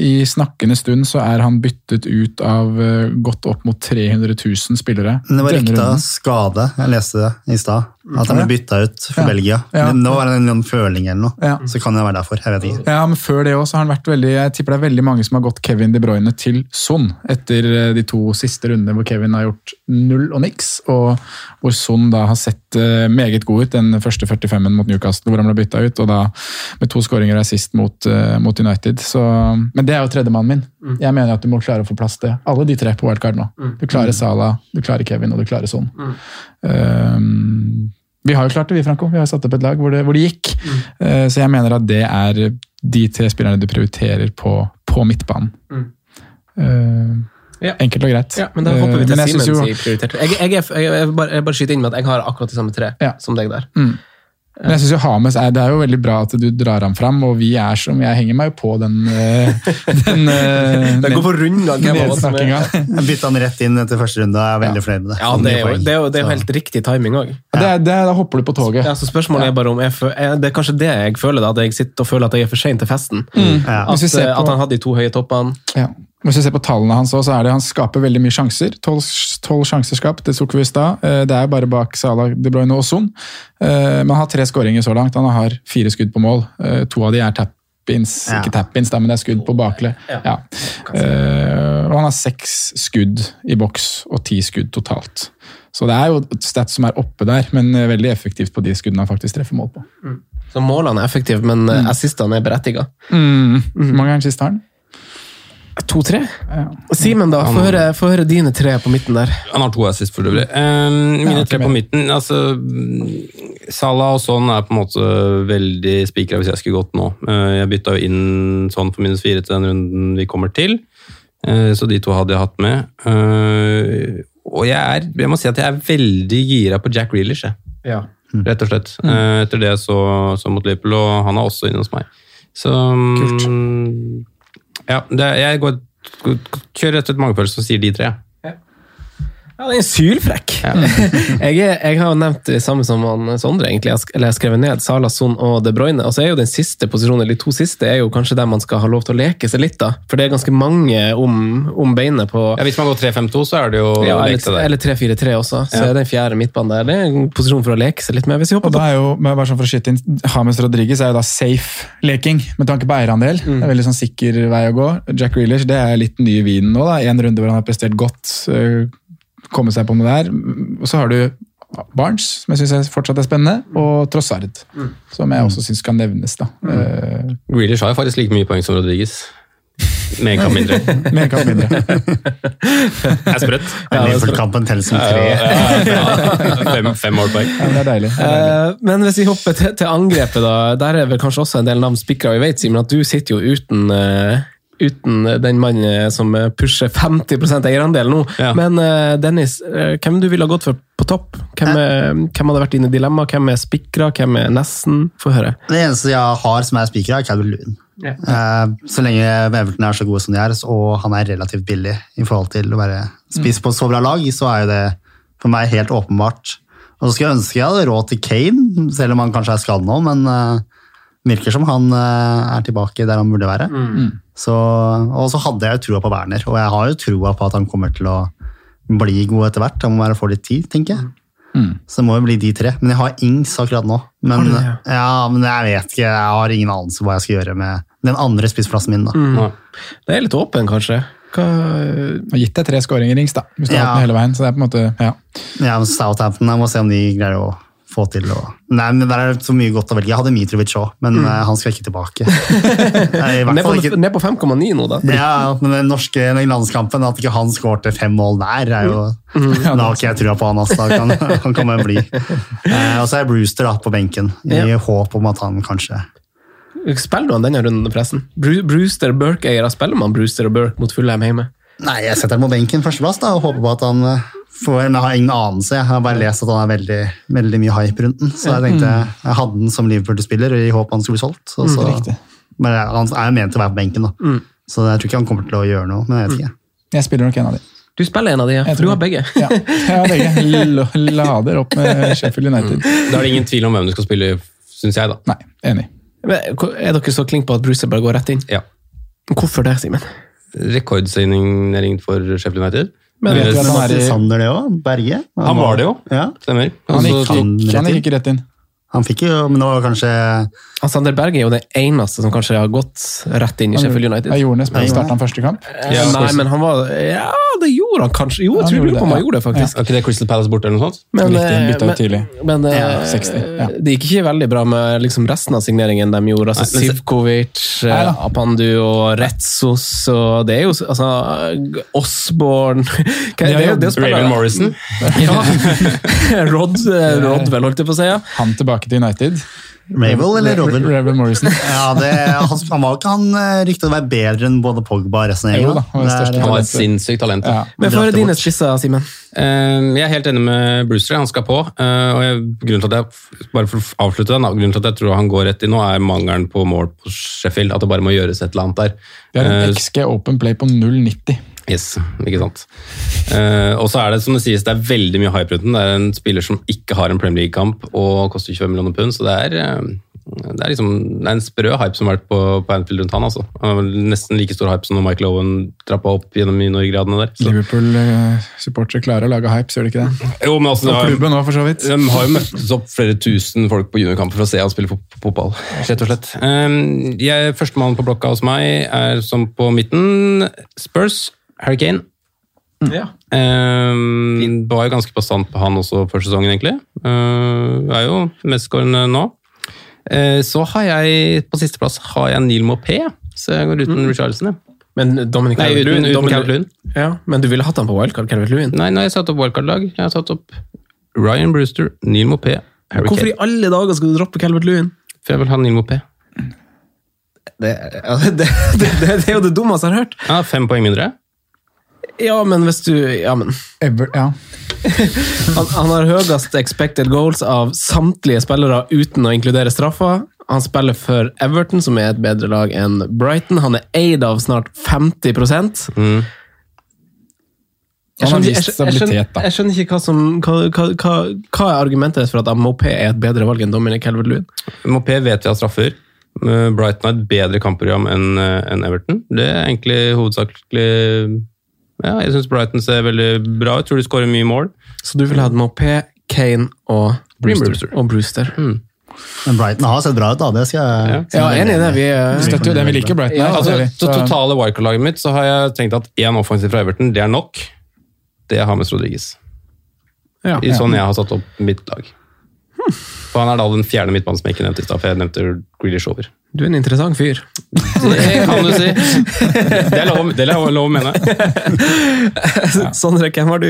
I snakkende stund så er han byttet ut av eh, godt opp mot 300 000 spillere. Men det var rykta skade, jeg leste det i stad. At han ble bytta ut for Ja. Belgia. Ja. Men nå var det en føling eller noe, Ja. så kan det være derfor. Jeg vet ikke. Ja, men Før det også har han vært veldig Jeg tipper det er veldig mange som har gått Kevin De Bruyne til Son etter eh, de to siste rundene hvor Kevin har gjort null og niks, og hvor Son da har sett meget god ut den første 45-en mot Newcastle, hvor han ble bytta ut, og da med to skåringer og sist mot, eh, mot United. Så, men det er jo tredjemannen min. Jeg mener at du må klare å få plass til alle de tre på wildcard nå. Du klarer Salah, du klarer Kevin og du klarer Son. Um, vi har jo klart det, vi, Franco. Vi har satt opp et lag hvor det, hvor det gikk. Uh, Så jeg mener at det er de tre spillerne du prioriterer på, på midtbanen. Uh, Ja. Enkelt og greit. Ja, men Da hopper vi Eh, til synes Siemens prioriterte. Jeg, jeg, jeg, jeg, bare, jeg bare skyter inn med at jeg har akkurat de samme tre Ja. som deg der. Mm. Men jeg synes jo Hames er, Det er jo veldig bra at du drar ham fram, og vi er som Jeg henger meg jo på den, Den, den eh, Det går er- nedsnakkinga. Jeg bytta han rett inn etter første runde, jeg er veldig fornøyd med det. Ja, det er jo, det er jo, det er jo helt riktig timing òg. Det det da hopper du på toget. Ja, så spørsmålet er bare om jeg, Det er kanskje det jeg føler, da, at jeg sitter og føler at jeg er for sein til festen. Mm. At, ser eh, på- at han hadde de to høye toppene. Hvis vi ser på tallene hans også, så er det han skaper veldig mye sjanser. Tolv sjanser skapt, det tok vi i stad. Eh, Det er bare bak Salah, De Bruyne og Son. Eh, Men han har tre skåringer så langt. Han har fire skudd på mål. Eh, To av de er tap-ins. Ja. Ikke tap-ins, men det er skudd på bakle. Ja. Og han har seks skudd i boks og ti skudd totalt. Så det er jo et stats som er oppe der, men veldig effektivt på de skuddene han faktisk treffer mål på. Så målene er effektive, men mm. assistene er berettiga. Mm. Hvor mange er den siste har han? To-tre? Simen, da. Få høre, få høre dine tre på midten der. Han har to assist for øvrig. Um, mine tre på midten altså, mm, Salah og sånn er på en måte veldig spikra hvis jeg skulle gått nå. Uh, jeg bytta jo inn sånn for minus fire til den runden vi kommer til, Uh, så de to hadde jeg hatt med. Uh, og jeg, er, jeg må si at jeg er veldig gira på Jack Reelish, jeg. rett og slett. Uh, etter det jeg så, så mot Liverpool, og han er også inne hos meg. Så mm, Ja, det, jeg går, kjører rett ut mange magefølelse og sier de tre. Ja, den er sylfrekk! jeg, er, jeg har jo nevnt det samme som han Sondre, egentlig. Eller jeg har skrevet ned Salason og De Bruyne. Og så er jo den siste posisjonen, eller de to siste, er jo kanskje der man skal ha lov til å leke seg litt, da. For det er ganske mange om, om beinet på Ja, Hvis man går 3-5-2, så er det jo ja, eller, 3-4-3 også. Så Ja. er den fjerde midtbanen der. Det er en posisjon for å leke seg litt med. Hvis vi Og da er jo, bare sånn for å skyte inn, James Rodriguez er jo da safe leking, med tanke på eierandel. Det er veldig sånn sikker vei å gå. Jack Reelers det er litt nye vinen nå. da, Én runde hvor han har prestert godt, kommet seg på noe der. Og så har du Barnes, som jeg syns fortsatt er spennende, og Trossard, som jeg også syns kan nevnes. da. Eh, Grealish har jo faktisk like mye poeng som Rodriguez. Med en kamp mindre. Med en kamp mindre. Det er sprøtt. Ja, Liverpool-kampen teller som tre. fem, fem målpoeng. Ja, det er deilig. Det er deilig. Uh, Men hvis vi hopper til, til angrepet, da. Der er vel kanskje også en del navn spikra. Vi vet, Simen, at du sitter jo uten, eh, uten den mannen som eh, pusher 50 eierandel nå. Ja. Men eh, Dennis, eh, hvem du ville ha gått for på topp? Hvem, er, hvem hadde vært dine dilemma? Hvem er spikra? Hvem er nesten? Få høre. Det eneste jeg har som er spikra, er Calvin Lewin. Ja. så lenge Everton er så gode som de er, og han er relativt billig i forhold til å være spiss på et så bra lag, så er jo det for meg helt åpenbart. Og så skulle jeg ønske jeg hadde råd til Kane, selv om han kanskje er skadd nå, men eh, virker som han eh, er tilbake der han burde være. Så, og så hadde jeg jo trua på Werner, og jeg har jo trua på at han kommer til å bli god etter hvert. Han må bare få litt tid, tenker jeg. Så det må jo bli de tre. Men jeg har Ings akkurat nå. Men, det, ja, men jeg vet ikke, jeg har ingen anelse hva jeg skal gjøre med den andre spissplassen min. da. Det er litt åpen, kanskje. Hva, Har gitt deg tre skåringer, Ings, da. Hvis du har hatt den hele veien. Så det er på en måte, ja. Ja, men Southampton, jeg må se om de greier å få til å Nei, men Der er det så mye godt å velge. Jeg hadde Mitrovic òg, men mm. han skal ikke tilbake. Nei, ned, på, ikke på 5,9 nå, da. ja, men den norske den landskampen, at ikke han skårte fem mål der, er jo Da har ikke jeg trua på han, altså. Han, han kan bare bli. Eh, og så er Brewster da, på benken, i Ja. håp om at han kanskje Spiller du han denne runden, forresten? Brewster Burke-eiere, spiller man Brewster og Burke mot Fullheim hjemme? Nei, jeg setter ham på benken førsteplass da, og håper på at han eh, får en jeg har ingen anelse. Jeg har bare lest at han er veldig, veldig mye hype rundt den. Så jeg tenkte jeg hadde den som Liverpool-spiller i håp han skulle bli solgt. Og så, riktig. men jeg- han er jo ment til å være på benken, da. så jeg tror ikke han kommer til å gjøre noe. Men jeg vet ikke. Jeg spiller nok en av de. Du spiller en av de, ja. For du har begge. Ja, jeg har begge. Lader opp med Sheffield United. Da er det ingen tvil om hvem du skal spille, syns jeg, da. Nei, enig. Men, Er dere så klink på at Bruce bare går rett inn? Ja. Hvorfor det, Simen? Rekordsignering for Sheffield United. Men vet du hvem er Sander, det òg. Berge. Han var det jo. Ja, Stemmer. Han gikk, han, han gikk ikke rett inn. han fikk jo, men det var kanskje Han Sander Berge er jo den eneste som kanskje har gått rett inn i Sheffield United. Jeg gjorde det, Ja, startet han første kamp. Eh, Ja, Nei, men han var Ja, det gjorde han kanskje. Jo, jeg tror han ja. gjorde det, faktisk. Er ikke det Crystal Palace borte, eller noe sånt? Men, eh, men- Men eh, Ja, 60, ja. det gikk ikke veldig bra med liksom, resten av signeringen de gjorde. Altså, Nei, men Sivkovic, Nei eh. Apandu og Retsos og Det er jo altså Osborne det, er jo- det Raven Morrison. Ja. Rod, eh, Rodwell, holdt jeg på å si. Ja. Han tilbake til United. Ravel eller Rodwell? Ravel Morrison. Ja, det, han, han var ikke han eh, ryktet å være bedre enn både Pogba og resten av gjengen. han var Han et sinnssykt talent. Ja. Men for dine spisser, Simen. Eh, Jeg er helt enig med Brewster, han skal på. eh, Og jeg, grunnen til at jeg, bare for å avslutte den, grunnen til at jeg tror han går rett i nå, er mangelen på mål på Sheffield. At det bare må gjøres et eller annet der. Vi har en XG Open Play på 0,90. Yes, ikke sant. Uh, og så er det som det sies, det er veldig mye hype rundt den. Det er en spiller som ikke har en Premier League-kamp og koster 25 millioner pund, så det er, eh, det er, liksom, det er en sprø hype som har vært på, på Anfield rundt han. altså. Nesten like stor hype som når Michael Owen trappa opp gjennom juniorgradene der. Så. Liverpool-supportere klarer å lage hype, gjør de ikke det? Jo, men altså, Og klubben òg, for så vidt. De har jo møttes opp flere tusen folk på juniorkamper for å se han spille fot- fotball. rett og slett. Um, Førstemann på blokka hos meg er som på midten Spurs, Harry Kane. Ja. Um, var jo ganske bastant på han også før sesongen, egentlig. Uh, er jo mestskårende nå. Uh, så har jeg på sisteplass har jeg Neil Mopé, så jeg går uten Richarlison. Ja. Men Dominic Nei, uten Dominic- Calvert-Lewin. Ja, men du ville hatt han på wildcard, Calvert-Lewin? Nei, nå har jeg satt opp wildcard-lag. Jeg har satt opp Ryan Brewster, Neil Mopé, Harry Hvorfor Kane. i alle dager skal du droppe Calvert-Lewin? For jeg vil ha Neil Mopé. Det, det, det, det, det er jo det dummeste jeg har hørt. Ja, fem poeng mindre. Ja, men hvis du Ja, men Ever, ja. Han, han har høyest expected goals av samtlige spillere uten å inkludere straffer. Han spiller for Everton, som er et bedre lag enn Brighton. Han er eid av snart 50 Mm. Jeg skjønner, jeg, skjønner, jeg, skjønner, jeg skjønner ikke hva som hva, hva, hva, hva er argumentet for at Mopé er et bedre valg enn Dominic Calvert-Lewin? Mopé vet vi har straffer. Brighton har et bedre kampprogram enn eh, enn Everton. Det er egentlig hovedsakelig Ja, jeg syns Brighton ser veldig bra ut. Tror de skårer mye mål. Så du vil ha dem opp P, Kane og Brewster. Brewster. Og Brewster. Men Brighton har sett bra ut, da. Det skal jeg Ja, enig i det. Vi er Vi støtter jo det. Vi liker Brighton. Ja, Altså, det Så- totale wildcard-laget mitt så har jeg tenkt at én offensiv fra Everton, det er nok. Det er James Rodriguez. Ja. I sånn jeg har satt opp mitt lag. For han er da den fjerde midtbanen som jeg ikke nevnte i stad, for jeg nevnte Grealish over. Du er en interessant fyr. Det kan du si. Det er lov, det er lov, å mene. Sondre, hvem har du?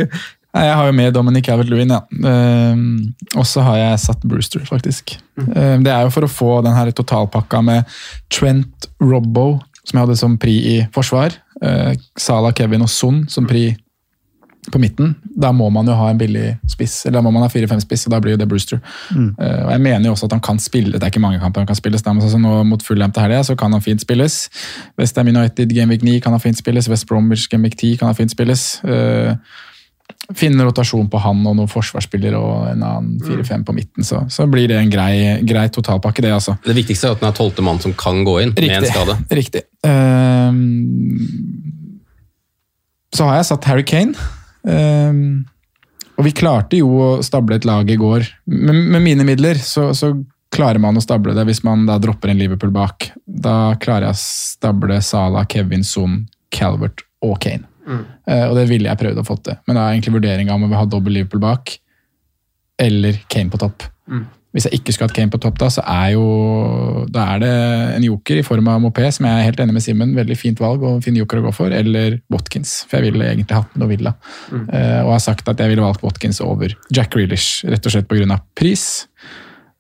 Jeg har jo med Dominic Avert-Lewin, ja. Ehm, og så har jeg satt Brewster, faktisk. Ehm, det er jo for å få den her totalpakka med Trent Robbo, som jeg hadde som pri i forsvar. Uh, Salah, Kevin og Son som pri på midten. Da må man jo ha en billig spiss, eller da må man ha 4-5 spiss, og da blir jo det Brewster. Eh, og Jeg mener jo også at han kan spille, det er ikke mange kamper han kan spilles, da, men sånn nå mot Fulham til helga, så kan han fint spilles. West Ham United Gameweek 9 kan han fint spilles, West Bromwich Gameweek 10 kan han fint spilles. Uh, finne rotasjon på han og noen forsvarsspillere og en annen 4-5 på midten, så, så blir det en grei, grei totalpakke, det, altså. Det viktigste er at den er tolvte mann som kan gå inn med en skade. Riktig. Uh, så har jeg satt Harry Kane. Ehm, og vi klarte jo å stable et lag i går. Med, med mine midler så, så klarer man å stable det hvis man da dropper en Liverpool bak. Da klarer jeg å stable Salah, Kevin, Son, Calvert og Kane. Eh, og det ville jeg prøvd å få til, men det er egentlig vurderinga om å ha dobbel Liverpool bak eller Kane på topp. Hvis jeg ikke skulle hatt Kane på topp, da, så er jo da er det en joker i form av Mopé, som jeg er helt enig med Simen. Veldig fint valg og fin joker å gå for. Eller Watkins, for jeg ville egentlig hatt med Novilla. Uh, og har sagt at jeg ville valgt Watkins over Jack Reelish, rett og slett pga. pris.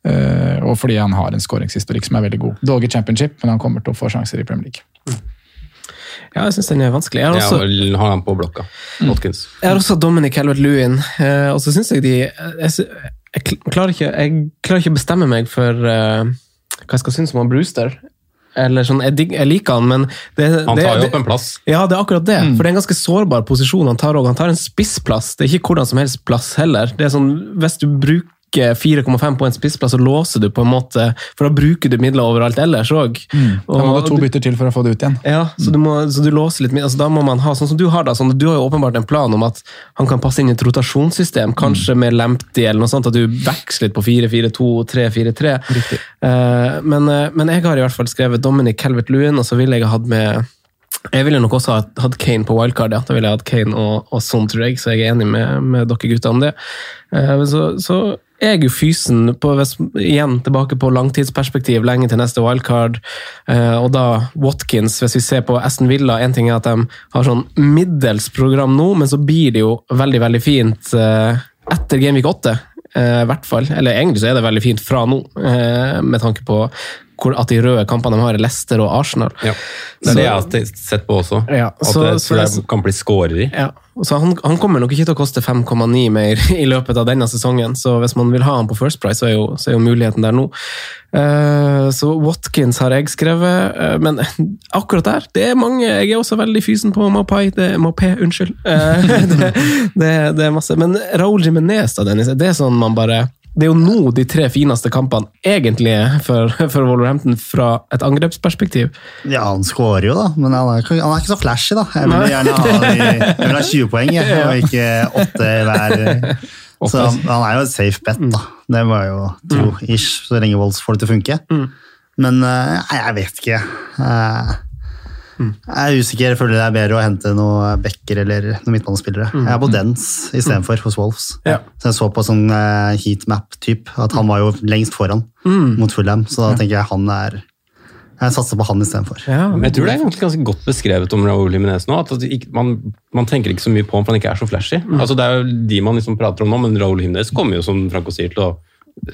Uh, og fordi han har en skåringshistorikk som er veldig god. Dog i championship, men han kommer til å få sjanser i Premier League. Ja, jeg syns den er vanskelig. Jeg har også, ja, har han på blokka. Watkins. jeg har også Dominic Helvet Lewin, eh, og så syns jeg de jeg, jeg, klarer ikke, jeg klarer ikke å bestemme meg for uh, hva jeg skal synes om han Brewster. Eller sånn, jeg, jeg liker han, men det, Han det, tar jo opp en plass. Ja, det er akkurat det. For det er en ganske sårbar posisjon han tar òg. Han tar en spissplass. Det er ikke hvordan som helst plass heller. Det er sånn, Hvis du bruker 4,5 på en spissplass, så låser du på en måte For da bruker du midler overalt ellers òg. Da må du to bytter til for å få det ut igjen. Ja, så du, må, så du låser litt. Altså, da må man ha, sånn som Du har da, sånn, du har jo åpenbart en plan om at han kan passe inn i et rotasjonssystem, kanskje med Lempty eller noe sånt, at du veksler litt på 4-4-2, 3-4-3. Eh, men, eh, men jeg har i hvert fall skrevet Dominic Calvert-Lewin, og så ville jeg hatt med jeg ville nok også hatt, Kane på wildcard, ja. Da ville jeg hatt Kane og, og Son, tror jeg, så jeg er enig med, med dere gutta om det. Uh, så, så, så er jo fysen på, igjen tilbake på langtidsperspektiv, lenge til neste wildcard. Eh, og da Watkins, hvis vi ser på Aston Villa, en ting er at de har sånn middels program nå, men så blir det jo veldig, veldig fint eh, etter Gameweek 8. eh, hvert fall. Eller egentlig så er det veldig fint fra nå, med tanke på hvor, at de røde kampene de har, er Leicester og Arsenal. Ja. Det er det jeg har sett på også. Ja, at det, så det kan bli skåreri. Ja, så han, han kommer nok ikke til å koste 5,9 mer i løpet av denne sesongen, så hvis man vil ha han på First Price, så er jo, så er jo muligheten der nå. Uh, så Watkins har jeg skrevet, uh, men akkurat der, det er mange Jeg er også veldig fysen på Mapai, det er Mopé, unnskyld. Uh, det, det, det er masse. Men Raoul Jimenez, da, Dennis, det er sånn man bare det er jo nå de tre fineste kampene egentlig for, for Wolverhampton fra et angrepsperspektiv. Ja, han skårer jo, da, men han er, han er ikke så flashy, da. Jeg vil gjerne ha, jeg vil ha 20 poeng, jeg, og ikke 8 hver. Så han, han er jo et safe bet, da. Det var jo tro, ish, så lenge Wolves får det til å funke. Men eh, jeg vet ikke. Eh, Jeg er usikker. Jeg føler det er bedre å hente noen backer eller noen midtbanespillere. Jeg er på Dens istedenfor hos Wolves. Ja. Så jeg så på sånn uh, heatmap-type, at han var jo lengst foran mot Fulham. Så da tenker jeg han er Jeg satser på han istedenfor. Ja, jeg tror det er egentlig ganske godt beskrevet om Raúl Jimenez nå. at man, man tenker ikke så mye på ham, for han ikke er så flashy. Altså, det er jo de man liksom prater om nå, men Raúl Jimenez kommer jo, som Franco sier, til å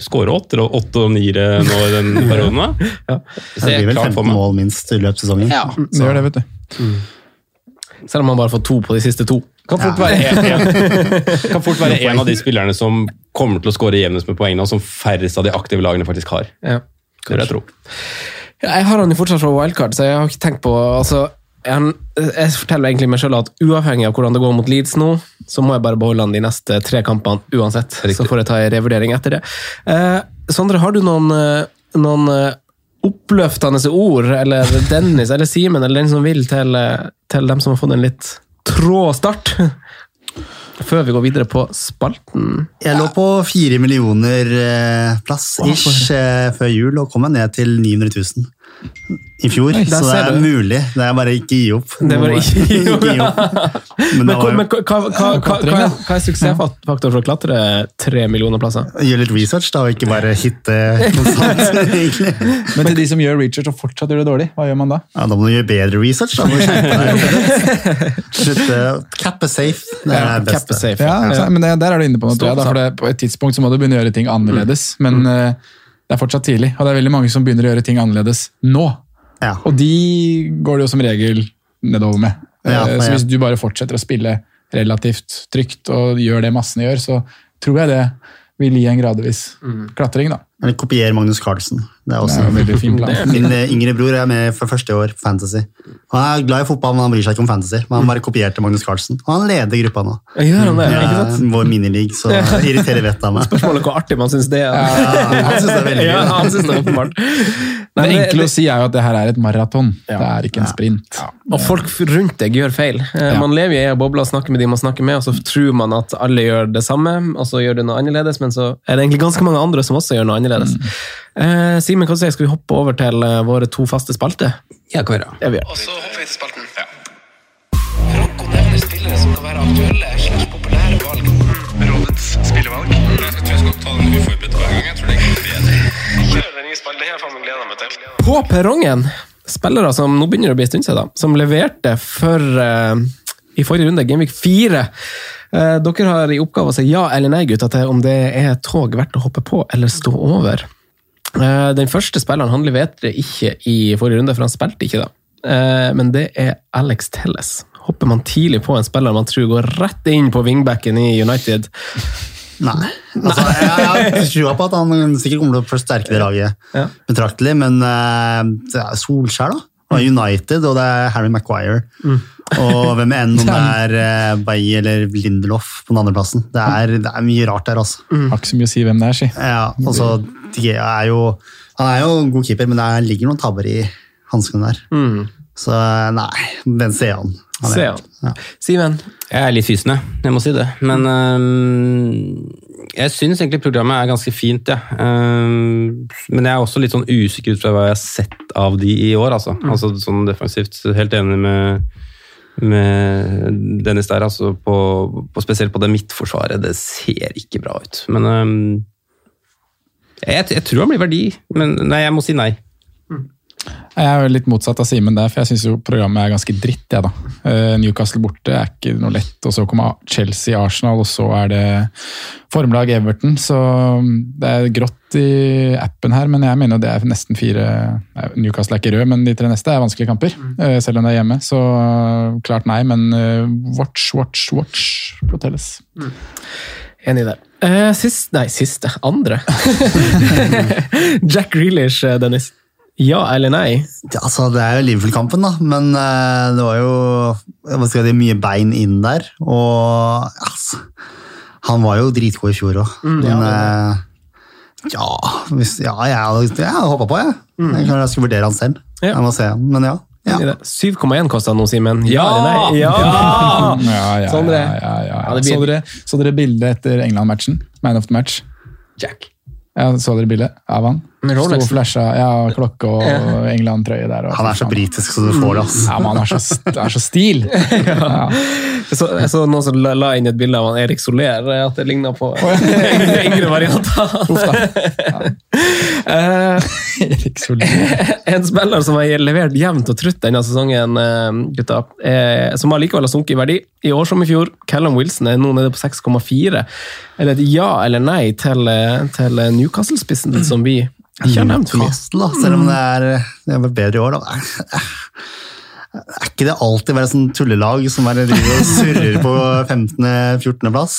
skåre åtte og åtte og niere nå i den perioden. da. Det blir vel 15 mål minst i løpet av sesongen. Ja, Det gjør det, vet du. Selv om han bare har fått to på de siste to. Kan fort, være en, en, kan fort være en av de spillerne som kommer til å skåre jevnest med poengene, og som færrest av de aktive lagene faktisk har. Ja. Jeg tro. Ja, Jeg har han jo fortsatt fra wildcard, så jeg har ikke tenkt på altså, jeg, forteller egentlig meg selv at uavhengig av hvordan det går mot Leeds nå, så må jeg bare beholde han de neste tre kampene uansett. Riktig. Så får jeg ta en revurdering etter det. Eh, Sondre, har du noen, eh, noen eh, oppløftende ord, eller Dennis eller Simen, eller den som vil, til, eh, til dem som har fått en litt trå start? Før vi går videre på spalten. Jeg lå på fire millioner plass ish før jul og kom meg ned til 900 000 i fjor. Oi, så det er du. mulig. Det er bare ikke gi opp. Det er bare ikke gi opp. Ikke gi opp. Men Men, men hva, hva, hva, hva, er suksessfaktoren for å klatre tre millioner plasser? Gjør litt research, da, og ikke bare hitte konstant. egentlig. Men til de som gjør research og fortsatt gjør det dårlig, hva gjør man da? Ja, Da må du gjøre bedre research. Da må du skjerpe deg. Slutt, eh, Cap er safe. Det er det beste. safe. Ja, så- men det, Der er du inne på noe, tror jeg. Da, for det, på et tidspunkt så må du begynne å gjøre ting annerledes. Men eh, det er fortsatt tidlig, og det er veldig mange som begynner å gjøre ting annerledes nå. Ja. Og de går det jo som regel nedover med. Ja, Eh. Så hvis du bare fortsetter å spille relativt trygt og gjør det massene gjør, så tror jeg det vil gi en gradvis klatring. da. Eller kopier Magnus Carlsen. Det er Det også er jo en veldig fin plan. Min eh, yngre bror er med for første år på Fantasy. Han er glad i fotball, men han bryr seg ikke om Fantasy. Men han bare kopierte Magnus Carlsen. Og han leder gruppa nå. Gjør han det? Ja, Ikke sant? vår minileague, så irriterer vettet av meg. Spørsmålet er hvor artig man syns det er. han synes det er veldig gøy. Ja, han synes det er åpenbart. Nei, Det enkle å si er jo at det her er et maraton, det er ikke en sprint. Og folk rundt deg gjør feil. Eh, Ja. Man lever i ei boble og snakker med de man snakker med, og så tror man at alle gjør det samme, og så gjør du noe annerledes, men så er det egentlig ganske mange andre som også gjør noe annerledes. Eh, Simen, hva sier? Skal vi hoppe over til eh, våre to faste spalter? Ja, hva gjør. Ja, vi. Og så hopper vi til spalten. Franco nevner spillere som kan være aktuelle slags populære valg. Rådets spillevalg. Jeg tror jeg skal ta den uforberedt hver gang. Jeg tror det går bedre. Kjør den. Det har jeg faen gleda meg til. På perrongen, spillere som nå begynner å bli en stund siden, som leverte for uh, i forrige runde, Gameweek 4. Eh, dere har i oppgave å si ja eller nei gutta, til om det er et tog verdt å hoppe på eller stå over. Eh, den første spilleren han leverte ikke i forrige runde, for han spilte ikke da. Eh, men det er Alex Telles. Hopper man tidlig på en spiller man tror går rett inn på wingbacken i United? Nei. Altså, jeg, jeg har trua på at han sikkert kommer til å forsterke det laget Ja. betraktelig, men er Solskjær, da. Og United, og det er Harry Maguire. Og hvem enn om det er uh, Bailly eller Lindelof på den andre plassen. Det er, det er mye rart der, altså. Har ikke så mye å si hvem det er, si. Ja, altså, De er jo Han er jo en god keeper, men det er- ligger noen tabber i hanskene der. Så eh, nei, den ser han. han er- Se han. Ja. Simen? Jeg er litt fysende, jeg. Jeg må si det. Men øhm, jeg syns egentlig programmet er ganske fint, jeg. Øhm, men jeg er også litt sånn usikker ut fra hva jeg har sett av de i år, altså. altså sånn defensivt. Helt enig med, med Dennis der, altså. På, på, spesielt på det midtforsvaret. Det ser ikke bra ut. Men um, jeg, jeg tror han blir verdi. Men nei, jeg må si nei. Jeg er jo litt motsatt av Simen der, for jeg syns jo programmet er ganske dritt. Jeg, da. Eh, Newcastle borte er ikke noe lett, og så kommer Chelsea, Arsenal, og så er det formlag Everton. Så mm, det er grått i appen her, men jeg mener det er nesten fire Newcastle er ikke rød, men de tre neste er vanskelige kamper, eh, selv om det er hjemme. Så eh, klart nei, men watch, watch, watch Protelles. Enig der. Eh, sist, nei, siste. Andre. Jack Grealish, Dennis. Ja eller nei? Ja, altså, det er jo Liverpool-kampen, da, men uh, det var jo hva skal jeg si, mye bein inn der. Og altså, han var jo dritgod i fjor òg. Mm, men ja, eh, ja, hvis, ja, jeg hadde, håpa på, jeg. Mm. Jeg jeg skulle vurdere han selv. Jeg må se, men ja. ja. Enig i det. 7,1 kosta nå, Simen. Ja! eller nei? Ja! Ja, ja, Sondre. ja, ja, ja. Ja, det Så, dere, så dere bildet etter England-matchen? Man of the match? Jack. Ja, Så dere bildet av han? Med Sto og flasha, ja, klokke og England-trøye der. Og Han er så britisk så du får det, ass. Ja, men han er så, er så stil! Ja. Jeg så, jeg så noen som la, la inn et bilde av han Erik Soler, eh, at det ligna på yngre, yngre varianter. Eh, Erik en spiller som har levert jevnt og trutt denne sesongen, eh, gutta, eh, som allikevel har sunket i verdi. I år som i fjor, Callum Wilson er nå nede på 6,4. Er det et ja eller nei til, eh, til Newcastle-spissen som vi ikke har nevnt for mye? Newcastle, selv om det er, det er bedre i år, da. Er ikke det alltid være sånn tullelag som bare og surrer på 15.-14. plass?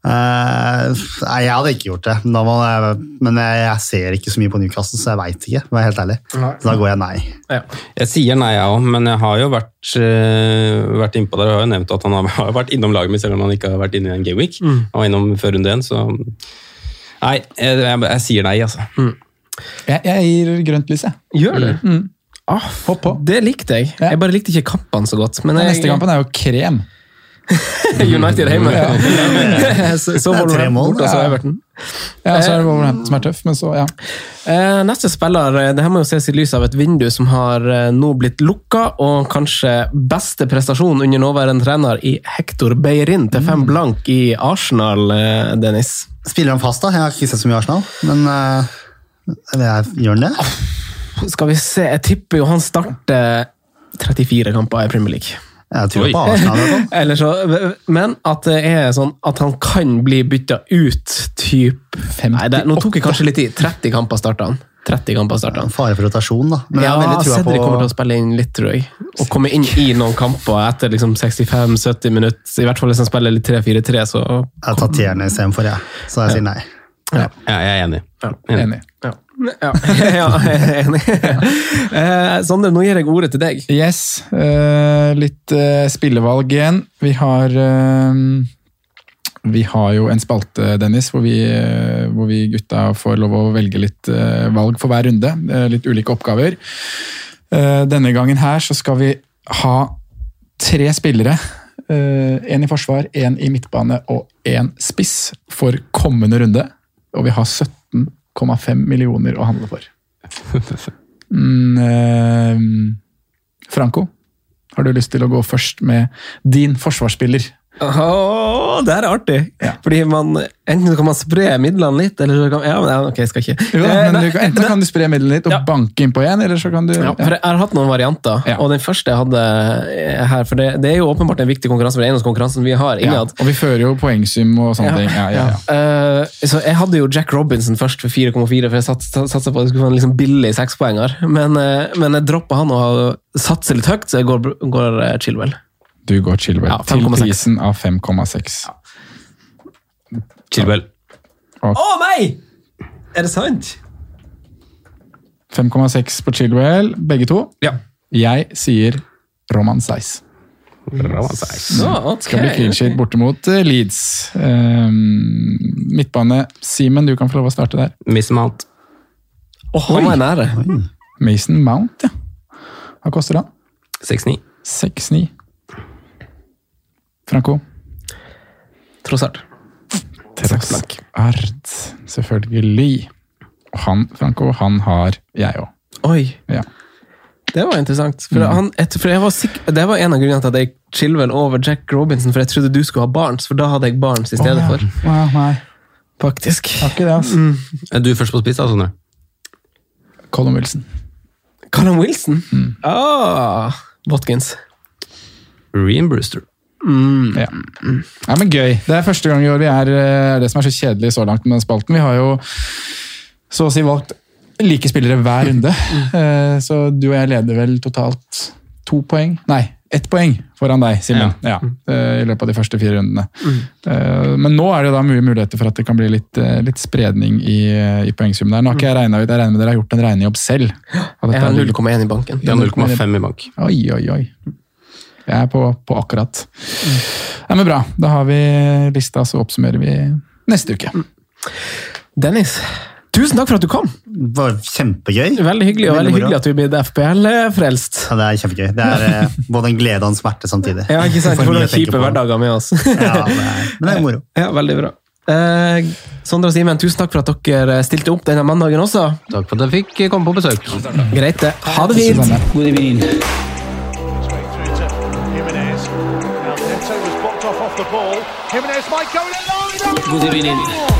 Eh, nei, jeg hadde ikke gjort det, men, da må jeg, men jeg, jeg ser ikke så mye på Newcastle, så jeg veit ikke. å helt ærlig. Nei. Så da går jeg nei. Jeg sier nei, jeg òg, men jeg har jo vært, uh, vært innpå der. Jeg har jo nevnt at han har, har vært innom laget mitt, selv om han ikke har vært inne i en gameweek. Mm. Han var innom før runde én, så Nei, jeg, jeg, jeg sier nei, altså. Jeg, jeg gir grønt lys, jeg. Gjør det? Mm. Ah, Det likte jeg. Jeg bare likte ikke kampene så godt. Men jeg, neste kampen er jo krem. United hjemme. Ja. så så Det er tre mål, Bort, altså. Everton. Ja, så er det Wolverhampton som er tøff, men så, ja. Eh, neste spiller eh, det her må jo ses i lys av et vindu som har eh, nå blitt lukka, og kanskje beste prestasjon under nåværende trener i Hector Beirin til fem blank i Arsenal, eh, Dennis. Spiller han fast, da? Jeg har ikke sett så mye Arsenal, men eh, eller gjør han det? Skal vi se, jeg tipper jo han starter 34 kamper i Premier League. Jeg tror på Arsenal. i. Eller så, men at det er sånn at han kan bli bytta ut typ Nei, det, Nå tok jeg kanskje litt tid. 30 kamper starta han. 30 kamper starta han. Fare for rotasjon, da. Men jeg ja, Jeg Cedric på kommer til å spille inn litt, tror jeg. Og komme inn i noen kamper etter liksom 65-70 minutter. I hvert fall hvis han spiller litt 3-4-3, så Jeg har tatt Tierney istedenfor, jeg. Så jeg sier nei. Ja. jeg er enig. Enig. Ja. Ja, ja jeg er enig. Eh, Sondre, nå gir jeg ordet til deg. Yes. eh, litt eh, spillevalg igjen. Vi har eh, Vi har jo en spalte, Dennis, hvor vi, eh, hvor vi gutta får lov å velge litt eh, valg for hver runde. litt ulike oppgaver. Eh, denne gangen her så skal vi ha tre spillere. Én i forsvar, én i midtbane og én spiss for kommende runde. Og vi har 17,5 millioner å handle for. Mm, eh, Franco, har du lyst til å gå først med din forsvarsspiller? Åh, det her er artig! Fordi man, Enten kan man spre midlene litt, eller så kan ja, men, ja, ok, jeg skal ikke. Jo, Eh, men du enten kan du spre midlene litt og banke innpå igjen, eller så kan du Ja, for Jeg har hatt noen varianter, og den første jeg hadde eh, her For det, det er jo åpenbart en viktig konkurranse, for det er konkurransen vi har Ja, innad. og vi fører jo poengsum og sånne ting. Ja, ja, ja. Eh, så Jeg hadde jo Jack Robinson først for 4,4, for jeg sats- satsa på at det skulle være en liksom billig sekspoenger. Men, uh, men jeg droppa han og satser litt høyt, så jeg går, går eh, Chilwell. Du går Chilwell Ja, til prisen av 5,6. Chilwell. Å nei! Er det sant? 5,6 på Chilwell, begge to. Ja. Jeg sier Roman Seis. Ja, okay. Skal bli clean sheet borte mot eh, Leeds. Um, midtbane, Simen, du kan få lov å starte der. Mason Mount. Åh, han er nære. Mason Mount, ja. Hva koster han? 6-9. 6,9. Franco? Trossard. Trossard, selvfølgelig. Og han, Franco, han har jeg òg. Oi. Ja. Det var interessant. For, Mm. han, et, for jeg var sikker, Det var en av grunnene til at jeg Chilwell over Jack Robinson, for jeg trodde du skulle ha Barnes, for da hadde jeg Barnes i stedet oh, ja. for. Wow, nei, Faktisk. Takk det, altså. Er du først på spiss, da, Sondre? Colin Wilson. Callum Wilson? Ah, Watkins. Ream Brewster. Ja. ja, men gøy. Det er første gang i år vi er eh, det som er så kjedelig så langt med den spalten. Vi har jo så å si valgt like spillere hver runde. Mm. Så du og jeg leder vel totalt to poeng? Nei, ett poeng foran deg, Simen. Ja. Ja, I løpet av de første fire rundene. Mm. Men nå er det da mye muligheter for at det kan bli litt, eh, litt spredning i, eh, i poengsummen der. Nå har ikke jeg regnet ut, jeg regner med dere har gjort en regnejobb selv. Jeg har er- 0,1 i banken. De har 0,5 i bank. Oi, oi, oi. Jeg er på, på akkurat. Ja, men bra. Da har vi lista, så oppsummerer vi neste uke. Dennis, tusen takk for at du kom. Det var kjempegøy. Veldig hyggelig, og veldig Veldig hyggelig at du ble FPL-frelst. Ja, det er kjempegøy. Det er eh, både en glede og en smerte samtidig. Ja, ikke sant? For noen å kjipe hverdager med oss. Ja, men det er moro. Ja, veldig bra. Eh, Sondre og Simen, tusen takk for at dere stilte opp denne mandagen også. Takk for at jeg fikk komme på besøk. Greit, det. Ha det fint! God evening. Jimenez might go in alone. God evening.